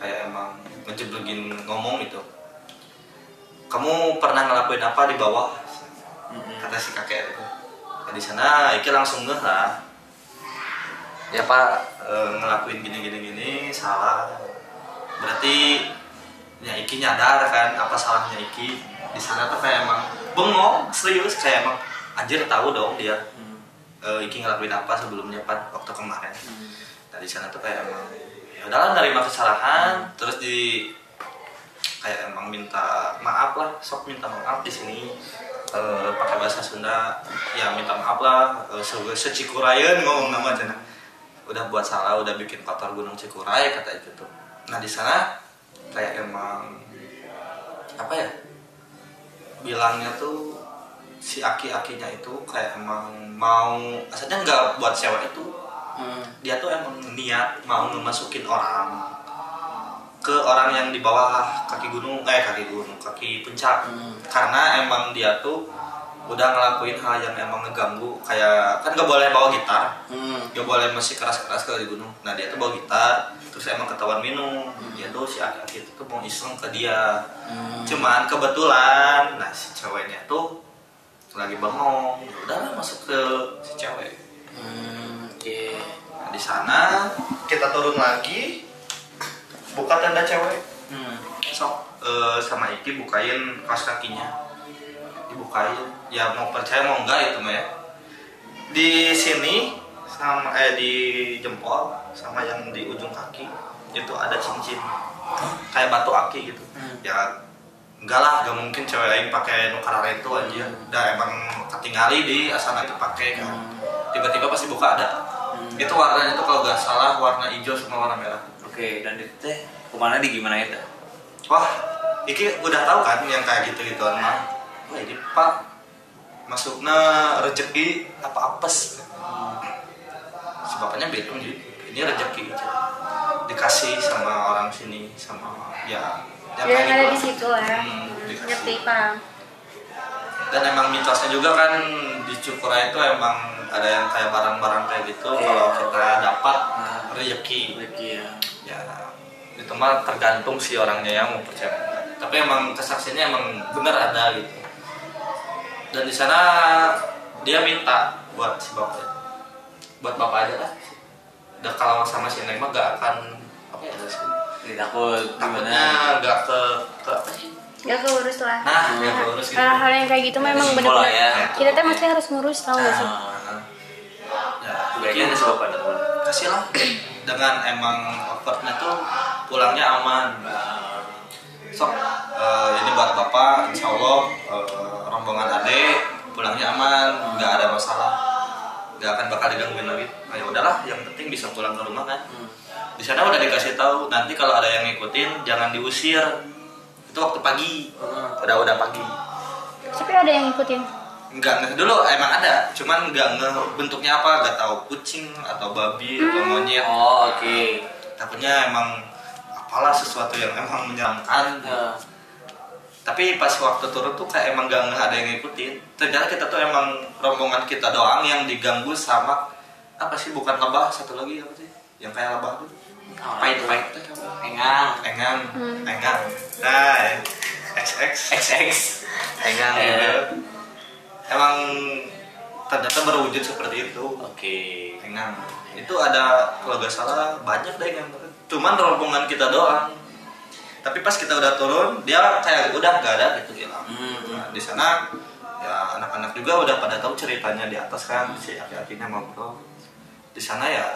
kayak emang ngejeblegin ngomong gitu kamu pernah ngelakuin apa di bawah? Kata si kakek itu. Nah, di sana Iki langsung ngeh lah. Ya pak eh, ngelakuin gini gini gini salah. Berarti ya Iki nyadar kan apa salahnya Iki? Di sana tuh kayak emang bengong serius kayak emang anjir tahu dong dia eh, Iki ngelakuin apa sebelumnya pak waktu kemarin. Nah di sana tuh kayak emang ya udahlah nerima kesalahan terus di kayak emang minta maaf lah sok minta maaf di sini. Eh, pakai bahasa Sunda ya minta maaf lah. Uh, se secikurayan ngomong nama cina udah buat salah udah bikin kotor gunung Cikuray kata itu tuh. Nah di sana kayak emang apa ya bilangnya tuh si aki-akinya itu kayak emang mau asalnya nggak buat cewek itu. Dia tuh emang niat mau ngemasukin orang ke orang yang di bawah kaki gunung eh kaki gunung kaki puncak. Karena emang dia tuh udah ngelakuin hal yang emang ngeganggu kayak kan gak boleh bawa gitar. Gak boleh masih keras-keras kalau di gunung. Nah dia tuh bawa gitar terus emang ketahuan minum. Dia tuh si aki-aki itu tuh mau iseng ke dia. Cuman kebetulan nah si ceweknya tuh lagi bengong. Ya udahlah masuk ke si cewek. Nah, di sana kita turun lagi buka tenda cewek. Sok. Eh, sama Iki bukain kaos kakinya. Dibukain. Ya mau percaya mau enggak itu mah ya. Di sini sama eh di jempol sama yang di ujung kaki itu ada cincin. Kayak batu aki gitu. Ya enggak lah gak mungkin cewek lain pakai nukar itu aja udah emang ketinggali di asana itu pakai kan. Tiba-tiba pasti buka ada. Itu warnanya tuh kalau nggak salah warna hijau sama warna merah Oke, dan itu teh ke mana di gimana itu? Wah, Iki udah tahu kan yang kayak gitu gitu mah. Wah ini pak masuknya rezeki apa apes. Si bapaknya beda jadi ini rezeki aja. dikasih sama orang sini sama ya yang kayak ada di situ lah Hmm, ngerti paham dan emang mitosnya juga kan di Cukura itu emang ada yang kayak barang-barang kayak gitu Iya. kalau kita dapat Nah. rezeki Lagi ya. Ya itu mah tergantung si orangnya yang mau percaya tapi emang kesaksiannya emang bener ada gitu dan di sana dia minta buat si bapak buat bapak aja lah dan kalau sama si Neng mah gak akan apa ya sih Jadi takut takutnya gimana? gak ke ke apa sih gak keurus lah Nah, nggak keurus gitu. hal-hal yang kayak gitu memang benar-benar ya. kita tuh mesti harus ngurus tau gak sih Nah, ya mungkin sih bapak dan teman. kasih lah dengan emang offernya tuh pulangnya aman. Sok eh, ini buat bapak insya Allah eh, rombongan ade pulangnya aman nggak ada masalah. Nggak akan bakal digangguin lagi. Nah, ya udahlah yang penting bisa pulang ke rumah kan. Di sana udah dikasih tahu nanti kalau ada yang ngikutin jangan diusir. Itu waktu pagi. Udah udah pagi. Tapi ada yang ngikutin nggak ngeh dulu emang ada cuman nggak ngeh bentuknya apa nggak tahu kucing atau babi atau monyet Oh, oke. takutnya emang apalah sesuatu yang emang menyeramkan Ya. tapi pas waktu turun tuh kayak emang gak ada yang ngikutin ternyata kita tuh emang rombongan kita doang yang diganggu sama apa sih bukan lebah satu lagi apa sih yang kayak lebah tuh Oh, pahit itu. pahit? Engang. engang Hmm. engang nah. XX XX. engang Eh. gitu. Emang ternyata berwujud seperti itu. Oke. engang itu ada kalau gak salah banyak deh yang cuman rombongan kita doang. Tapi pas kita udah turun dia kayak udah gak ada gitu hilang Hmm. Nah, di sana ya anak-anak juga udah pada tahu ceritanya di atas kan si aki-akinya ngobrol. Di sana ya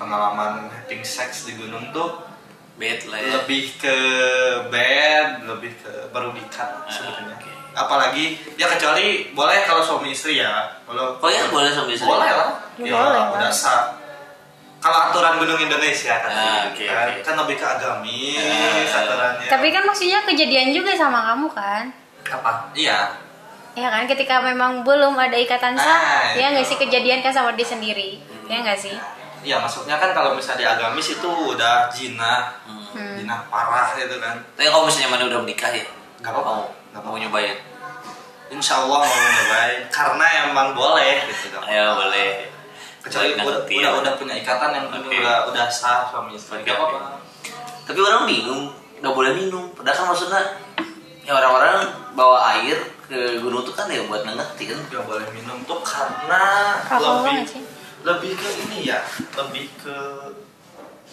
pengalaman having sex di gunung tuh Bed lah ya. lebih ke bed lebih ke merugikan sebenarnya. oke. apalagi ya kecuali boleh kalau suami istri ya. Kalau Oh ya, boleh suami istri? boleh lah. Ya, ya, boleh, udah sah. Kalau aturan gunung Indonesia kan, Ah, oke, kan, oke. kan lebih ke agamis Ah. aturannya. Tapi kan maksudnya kejadian juga sama kamu kan? Apa? Iya. Ya kan? Ketika memang belum ada ikatan sah Ah, ya nggak sih kejadian kan sama dia sendiri. Ya nggak sih ya maksudnya kan kalau misalnya di agamis itu udah zina Hmm. zina parah gitu kan Tapi kalau misalnya mana udah menikah ya, Nggak apa-apa. Mau, Nggak mau apa-apa. nyobain. insya Allah mau nyobain karena emang boleh gitu kan Ayo boleh. kecuali udah, udah, ya. udah punya ikatan yang Oke. udah udah sah suami istri Nggak apa-apa Tapi orang bingung, nggak boleh minum. Padahal kan maksudnya ya orang-orang bawa air ke gunung tuh kan ya buat nengetin. nggak boleh minum tuh karena Alkohol lebih? Lebih ke ini ya lebih ke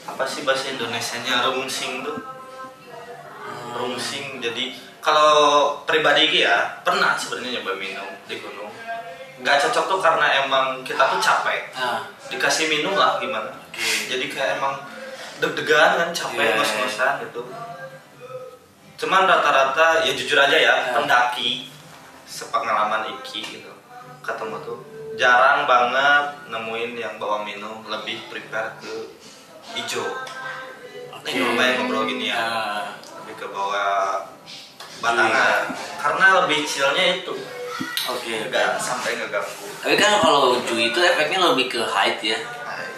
apa sih bahasa Indonesia nya rungsing tuh. Rungsing jadi kalau pribadi ya pernah sebenarnya nyoba minum di gunung. Nggak cocok tuh karena emang kita tuh capek. Nah, dikasih minum lah gimana? Jadi kayak emang deg-degan kan capek Iya. ngos-ngosan gitu. Cuman rata-rata ya jujur aja ya Iya. pendaki sepengalaman Iki gitu. Ketemu tuh jarang banget nemuin yang bawa minum lebih prepare ke hijau Oke. ini lumayan ngobrol gini ya nah, lebih ke bawa batangan karena lebih chillnya itu oke. nggak sampai ngeganggu Tapi kan kalau Ju itu efeknya lebih ke height ya,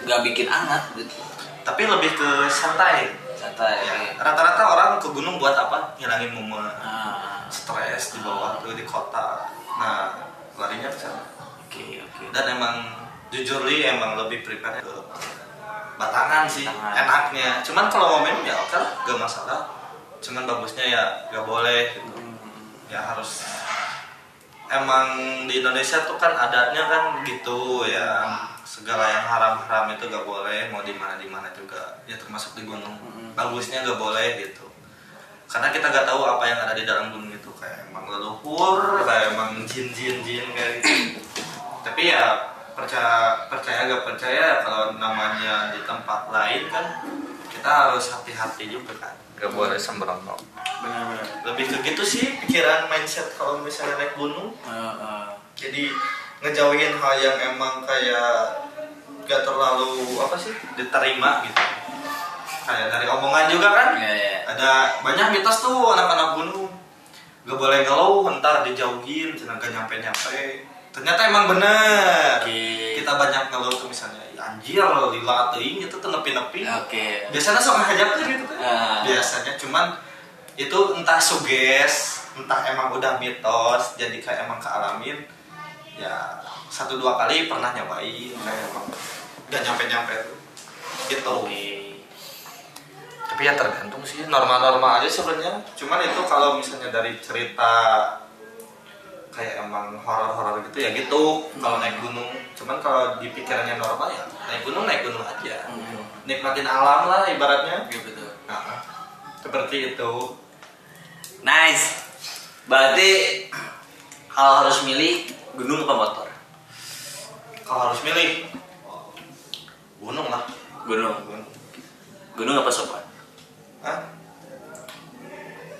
nggak bikin anget gitu. tapi lebih ke santai Santai. Ya, rata-rata orang ke gunung buat apa? Ngilangin momen Ah, stres di bawah tuh di kota. Nah, larinya ke sana. Oke oke. Dan emang jujur li emang lebih prepare ke batangan sih Batangan. enaknya. Cuman kalau mau minum ya oke lah, gak masalah. Cuman bagusnya ya gak boleh gitu. Ya harus emang di Indonesia tuh kan adatnya kan gitu ya segala yang haram-haram itu gak boleh mau di mana di mana juga ya termasuk di gunung bagusnya gak boleh gitu karena kita gak tahu apa yang ada di dalam gunung itu kayak emang leluhur kayak emang jin jin jin kayak gitu tapi ya percaya percaya gak percaya kalau namanya di tempat lain kan kita harus hati-hati juga kan. Gak boleh sembrono Benar-benar. lebih ke gitu sih pikiran mindset kalau misalnya naik gunung. Eh, eh. jadi ngejauhin hal yang emang kayak gak terlalu apa sih diterima gitu. Kayak dari omongan juga kan. Iya, iya. ada banyak mitos tuh anak-anak gunung. Gak boleh ngeluh ntar dijauhin jangan gak nyampe nyampe ternyata emang bener Oke. kita banyak ngeluh tuh misalnya "Ya anjir lila teuing itu tuh nepi-nepi Oke. biasanya sok ngajak tuh gitu kan Ah. biasanya cuman itu entah suges entah emang udah mitos jadi kayak emang kealamin ya satu dua kali pernah nyobain kayak emang gak nyampe nyampe tuh gitu Oke. tapi ya tergantung sih normal-normal aja sebenarnya cuman itu kalau misalnya dari cerita kayak emang horor-horor gitu ya gitu kalau naik gunung cuman kalau di pikirannya normal ya naik gunung naik gunung aja Hmm. nikmatin alam lah ibaratnya betul. Nah, seperti itu. Nice. Berarti kalau harus milih gunung apa motor? Kalau harus milih, gunung lah. Gunung. Gunung. Gunung apa sopan? Hah?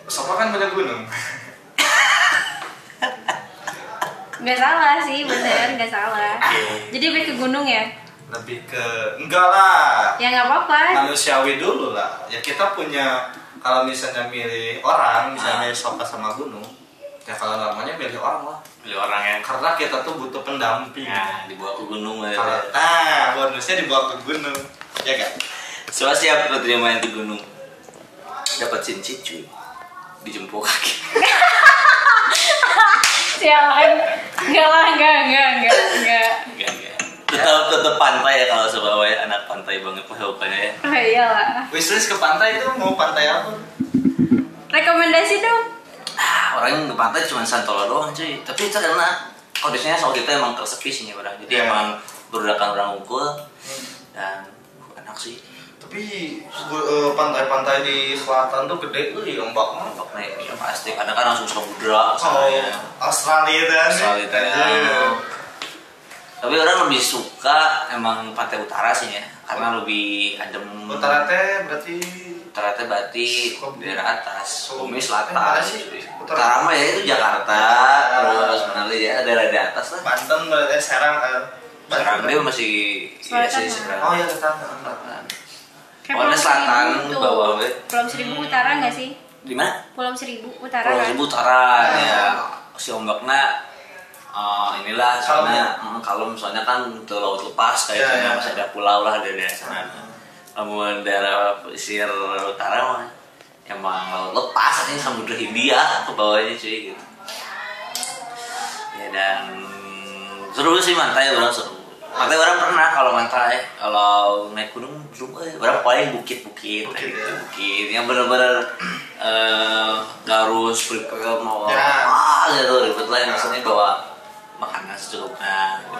Sofa kan punya gunung. Nggak salah sih, bener nggak salah. Jadi lebih ke gunung ya? Lebih ke enggak lah. Ya nggak apa-apa. Manusiawi dulu lah. Ya kita punya kalau misalnya milih orang, misalnya milih sofa sama gunung, ya kalau namanya milih orang lah. Milih orang yang Karena kita tuh butuh pendamping. nah, dibawa ke gunung lah. Kalau nah bonusnya dibawa ke gunung, ya kan? Soalnya siap lo terima main ke gunung. Dapat cincin cuy. Dijemput kaki. Sialan. Nggak lah, nggak, nggak, nggak, nggak. Enggak enggak. Tetap tetap pantai ya kalau Surabaya anak pantai banget pokoknya ya. Oh iyalah. Wishlist ke pantai itu mau pantai apa? Rekomendasi dong. Ah, orang yang ke pantai cuma Santolo doang cuy. Tapi itu karena kondisinya saat itu emang tersepi sih ya orang. Jadi Iya. emang berudakan orang unggul dan enak sih. Tapi eh, pantai-pantai di selatan tuh gede tuh ya ombaknya. Ombaknya ya pasti. Kadang kan langsung samudra Oh. Australia itu kan? Australia itu ya. Iya. Tapi orang lebih suka emang pantai utara sih ya, karena lebih adem. Utara teh berarti Utara teh berarti daerah atas, Eh, selatan. mana sih? Utara. Utara mah ya itu Jakarta, terus mana lagi ya daerah di atas lah. Banten berarti Serang eh, Serang dia masih iya Selatan sih lah. Serang. Oh iya selatan. Kayak Pulau selatan Seribu tuh. bawah. Pulau Seribu utara nggak sih? Di mana? Pulau Seribu utara Pulau kan? Seribu utara Ah. ya. Si ombaknya Oh, inilah soalnya ya? mm, kalau misalnya kan untuk laut lepas kayak Ya, sana ya. masih ada pulau lah dari daerah sana. Namun daerah pesisir utara mah emang laut lepas ini samudra Hindia ke bawahnya cuy gitu. Ya dan seru sih mantai orang seru. Mantai orang pernah kalau mantai kalau naik gunung belum eh orang paling bukit-bukit Bukit, gitu, ya. bukit yang benar-benar eh nggak harus prepare mau Ya. ah gitu ribet lah maksudnya bawa makanan secukupnya gitu.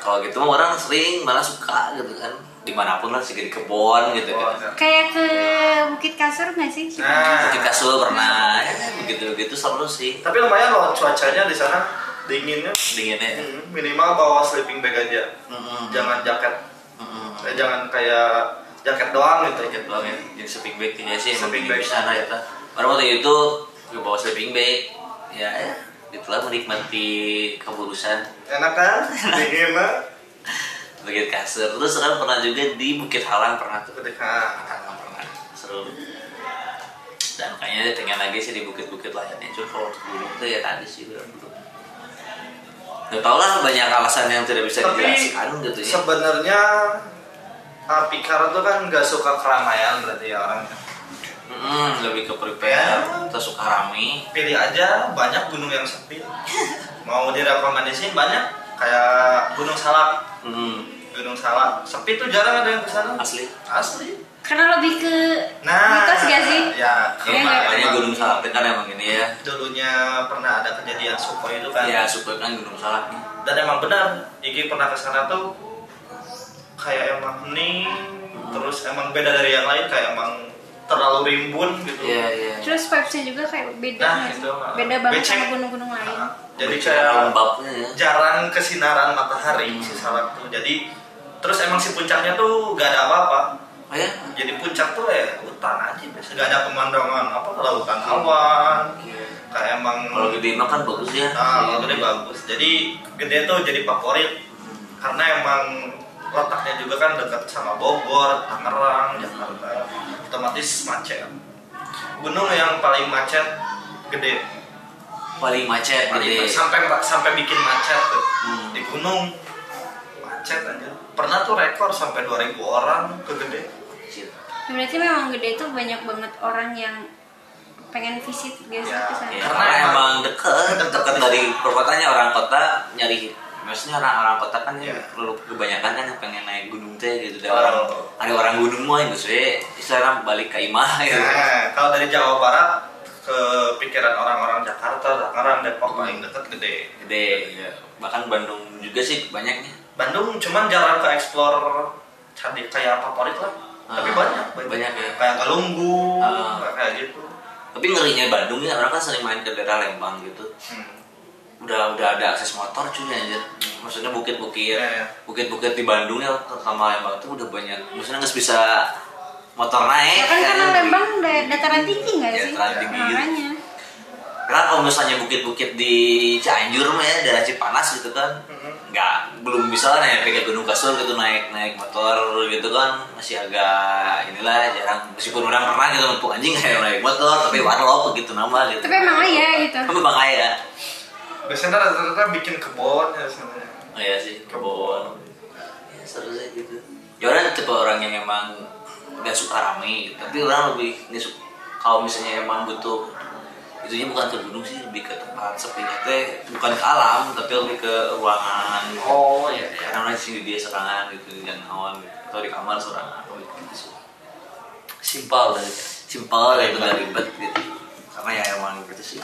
kalau gitu mah orang sering malah suka gitu kan di mana pun lah sih di kebun gitu kan Kayak ke Bukit Kasur nggak sih? Nah. Bukit Kasur pernah ya, begitu begitu seru sih Tapi lumayan loh cuacanya di sana dinginnya. dinginnya Hmm, Minimal bawa sleeping bag aja. Mm-mm. Jangan jaket. Mm-mm. Eh, jangan kayak jaket doang gitu. Jaket doang ya jadi sleeping bag kayaknya sih Sleeping bag. sana ya baru waktu itu gue bawa sleeping bag ya ya itulah menikmati keburusan Enak kan? Dingin lah. Bukit Kasur terus kan pernah juga di Bukit Halang pernah tuh Ketika pernah pernah seru dan kayaknya pengen lagi sih di bukit-bukit lainnya cuma kalau gunung tuh ya tadi sih belum belum Gak tau lah banyak alasan yang tidak bisa Tapi dijelaskan gitu ya sebenarnya uh, Pikar tuh kan nggak suka keramaian berarti ya orangnya. Hmm, lebih ke prepare terus suka rame Pilih aja banyak gunung yang sepi. Mau direkomendasiin banyak kayak Gunung Salak. hmm, Gunung Salak sepi tuh jarang ada yang ke sana. asli Asli. Karena lebih ke Nah, mitos gak sih? Ya, ya, Iya, makanya emang gunung salak kan emang ini ya dulunya pernah ada kejadian Sukhoi itu kan. ya super kan gunung salak Dan emang benar, Iki pernah ke sana tuh kayak emang hening, terus emang beda dari yang lain kayak emang terlalu rimbun gitu. iya iya Terus vibes-nya juga kayak beda Nah, nggak sih? itu, uh, Beda banget becek. sama gunung-gunung lain. Nah, jadi Kayak ya jarang kesinaran matahari si Salak tuh. Jadi terus emang si puncaknya tuh gak ada apa-apa. Oh ya Jadi puncak tuh ya hutan aja biasa. Gak ada pemandangan apa lautan awan. Kayak emang kalau gede mah kan bagus ya Nah, kalau gede bagus. Jadi gede tuh jadi favorit karena emang letaknya juga kan dekat sama Bogor, Tangerang, Jakarta. Otomatis macet. Gunung yang paling macet gede. paling macet Paling gede sampai sampai bikin macet tuh. Hmm. di gunung macet aja. Pernah tuh rekor sampai 2000 orang ke gede. Berarti memang gede tuh banyak banget orang yang pengen visit sih Ya, ke sana? Ya, Karena emang- deket, Deket. deket dari perkotanya orang kota nyari maksudnya orang-orang kota kan ya. kebanyakan kan yang pengen naik gunung teh gitu dan Oh. orang ada orang gunung mah yang sih istilahnya balik ke imah gitu. Nah, kalau dari Jawa Barat ke pikiran orang-orang Jakarta, Tangerang, Depok paling deket gede. Gede, ya. bahkan Bandung juga sih banyaknya. Bandung cuman jarang ke explore candi kayak favorit lah. Tapi Ah, banyak, banyak ya. Kayak Galunggu, Ah. kayak gitu. Tapi ngerinya Bandung ya orang kan sering main ke daerah Lembang gitu. Hmm. Udah udah ada akses motor cuy anjir. Maksudnya bukit-bukit, Iya, iya. bukit-bukit di Bandung ya terutama Lembang tuh udah banyak. Maksudnya nggak bisa motor naik. Ya kan karena kan. Lembang da- dataran tinggi nggak Ya, sih? dataran tinggi gitu. Makanya. Karena kalau misalnya bukit-bukit di Cianjur mah ya daerah Cipanas gitu kan, Mhm. Nggak belum bisa lah naik ke Gunung Kasur gitu naik naik motor gitu kan masih agak inilah jarang meskipun orang pernah gitu untuk anjing kayak naik motor tapi warlock begitu nama gitu. Tapi emang iya gitu. Tapi bang ya. Biasanya rata-rata bikin kebun ya sebenarnya. Oh iya sih kebun. Ya seru sih gitu. Ya orang tipe orang yang emang nggak suka rame, gitu. tapi orang lebih nggak suka kalau misalnya emang butuh itunya bukan ke gunung sih lebih ke tempat sepinya teh bukan ke alam tapi lebih ke ruangan. Oh iya. karena orang di sini dia serangan gitu dan awan gitu. atau di kamar serangan atau gitu, gitu sih. Simpel lah simpel gitu nggak ribet gitu. Karena ya emang gitu sih.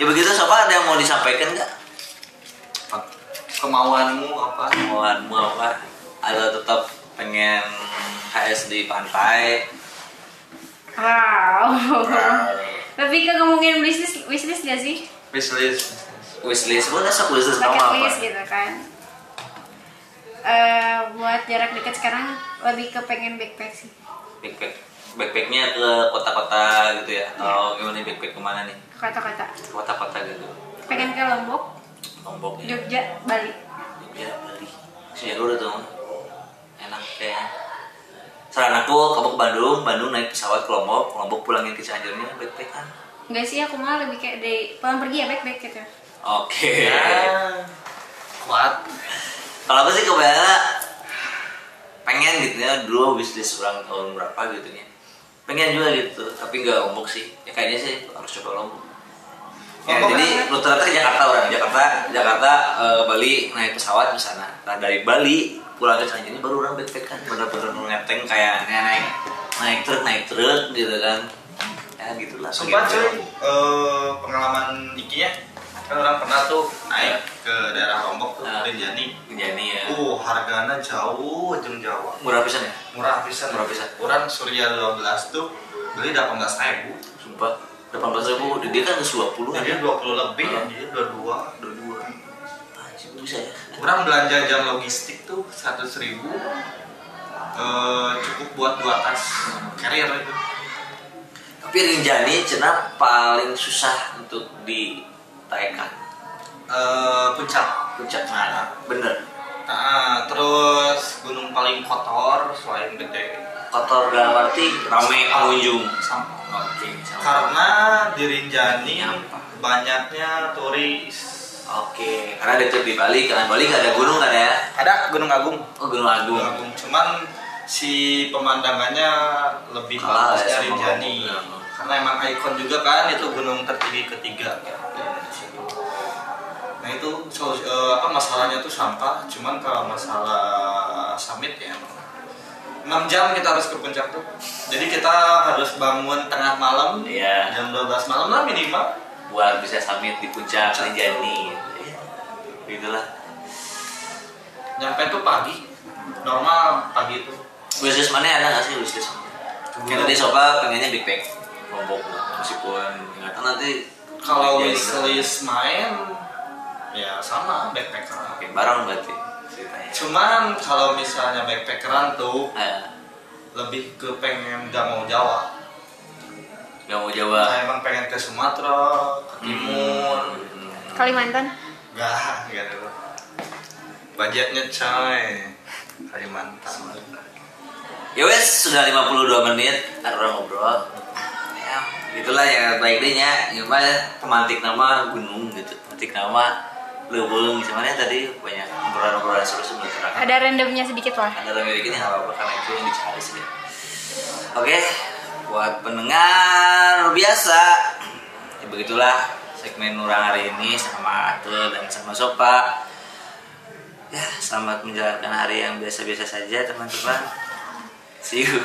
Ya begitu siapa ada yang mau disampaikan nggak? Kemauanmu apa? kemauanmu apa? Atau tetap pengen HS di pantai? Wow. Lebih ke ngomongin bisnis bisnis gak sih? Wishlist. wishlist mana sok wishlist Bucket apa list gitu kan. Eh buat jarak dekat sekarang lebih ke pengen backpack sih. backpack backpacknya ke kota-kota gitu ya atau gimana nih backpack ke mana nih Kata-kata. kota-kota gitu Pengen ke Lombok, Lombok ya Jogja, Bali. Jogja Bali seru udah tuh enak kayaknya saran aku kamu ke Bandung Bandung naik pesawat ke Lombok Lombok pulangin ke Cianjurnya backpack kan Enggak sih aku malah lebih kayak dari pulang pergi ya backpack gitu. Oke. Ya, kuat. Kalau aku sih kebayang pengen gitu ya dulu bisnis ulang tahun berapa gitu ya. Pengen juga gitu, tapi nggak lombok sih. Ya kayaknya sih harus coba lombok. Ya, Lombok jadi kan? rute-rute ke Jakarta orang Jakarta Jakarta eh, ke Bali naik pesawat di sana. Nah dari Bali pulang ke Cianjur baru orang backpack kan. Benar-benar ngeteng kayak nah, naik naik truk naik truk gitu kan. Ya gitulah. Sempat so, cuy. uh, pengalaman Iki ya. Kan orang pernah tuh naik iya. ke daerah Lombok tuh nah, uh, Denjani Denjani ya. Uh harganya jauh jeng Jawa. Murah pisan ya? Murah pisan. Murah pisan. Orang Surya 12 tuh beli 18 ribu. Sumpah 18 ribu. Dia kan 20 kan Dua 20 ya? lebih uh. ya dia 22 22 kurang belanja jam logistik tuh seratus ribu e, cukup buat dua tas carrier itu. Tapi Rinjani cina paling susah untuk ditekan eh, puncak. Puncak. Mana bener. nah, terus gunung paling kotor selain gede. Kotor dalam arti ramai pengunjung. Sampai. karena di Rinjani banyaknya turis. Karena deket di Bali, karena Bali gak ada gunung kan ya? Ada Gunung Agung. Oh Gunung Agung Gunung Agung. Cuman si pemandangannya lebih Kalah bagus ya dari sama Rinjani. Lombok. Karena emang ikon juga kan itu gunung tertinggi ketiga ya, di Indonesia. Nah itu so- eh, apa masalahnya tuh sampah. Cuman kalau masalah summit ya 6 jam kita harus ke puncak tuh. Jadi kita harus bangun tengah malam Iya. jam 12 malam lah minimal. Buat bisa summit di puncak. Rinjani Iya. Gitulah Nyampe tuh pagi. Normal pagi itu. Wishlist mana ada gak sih wishlist? Kita tadi sobat pengennya big pack Lombok meskipun nggak tahu nanti Kalau wishlist main ya sama backpackeran. Oke, bareng berarti ceritanya. Cuman kalau misalnya backpackeran tuh Eh, lebih ke pengen gak mau Jawa. gak mau Jawa. Nah, emang pengen ke Sumatera, ke Timur. Hmm. Kalimantan Gak, gak dulu. Budgetnya coy. Kalimantan. Ya wes, sudah 52 menit ada orang ngobrol. Ya, gitulah ya baik deh nya. Gimana pemantik nama gunung gitu. Pemantik nama leuweung gimana tadi banyak obrolan-obrolan seru sebelum terang. ada randomnya sedikit lah ada yang gini nggak apa-apa karena itu yang dicari sih oke buat pendengar biasa ya begitulah segmen orang hari ini sama Ate dan sama Sopa. Ya selamat menjalankan hari yang biasa-biasa saja teman-teman. See you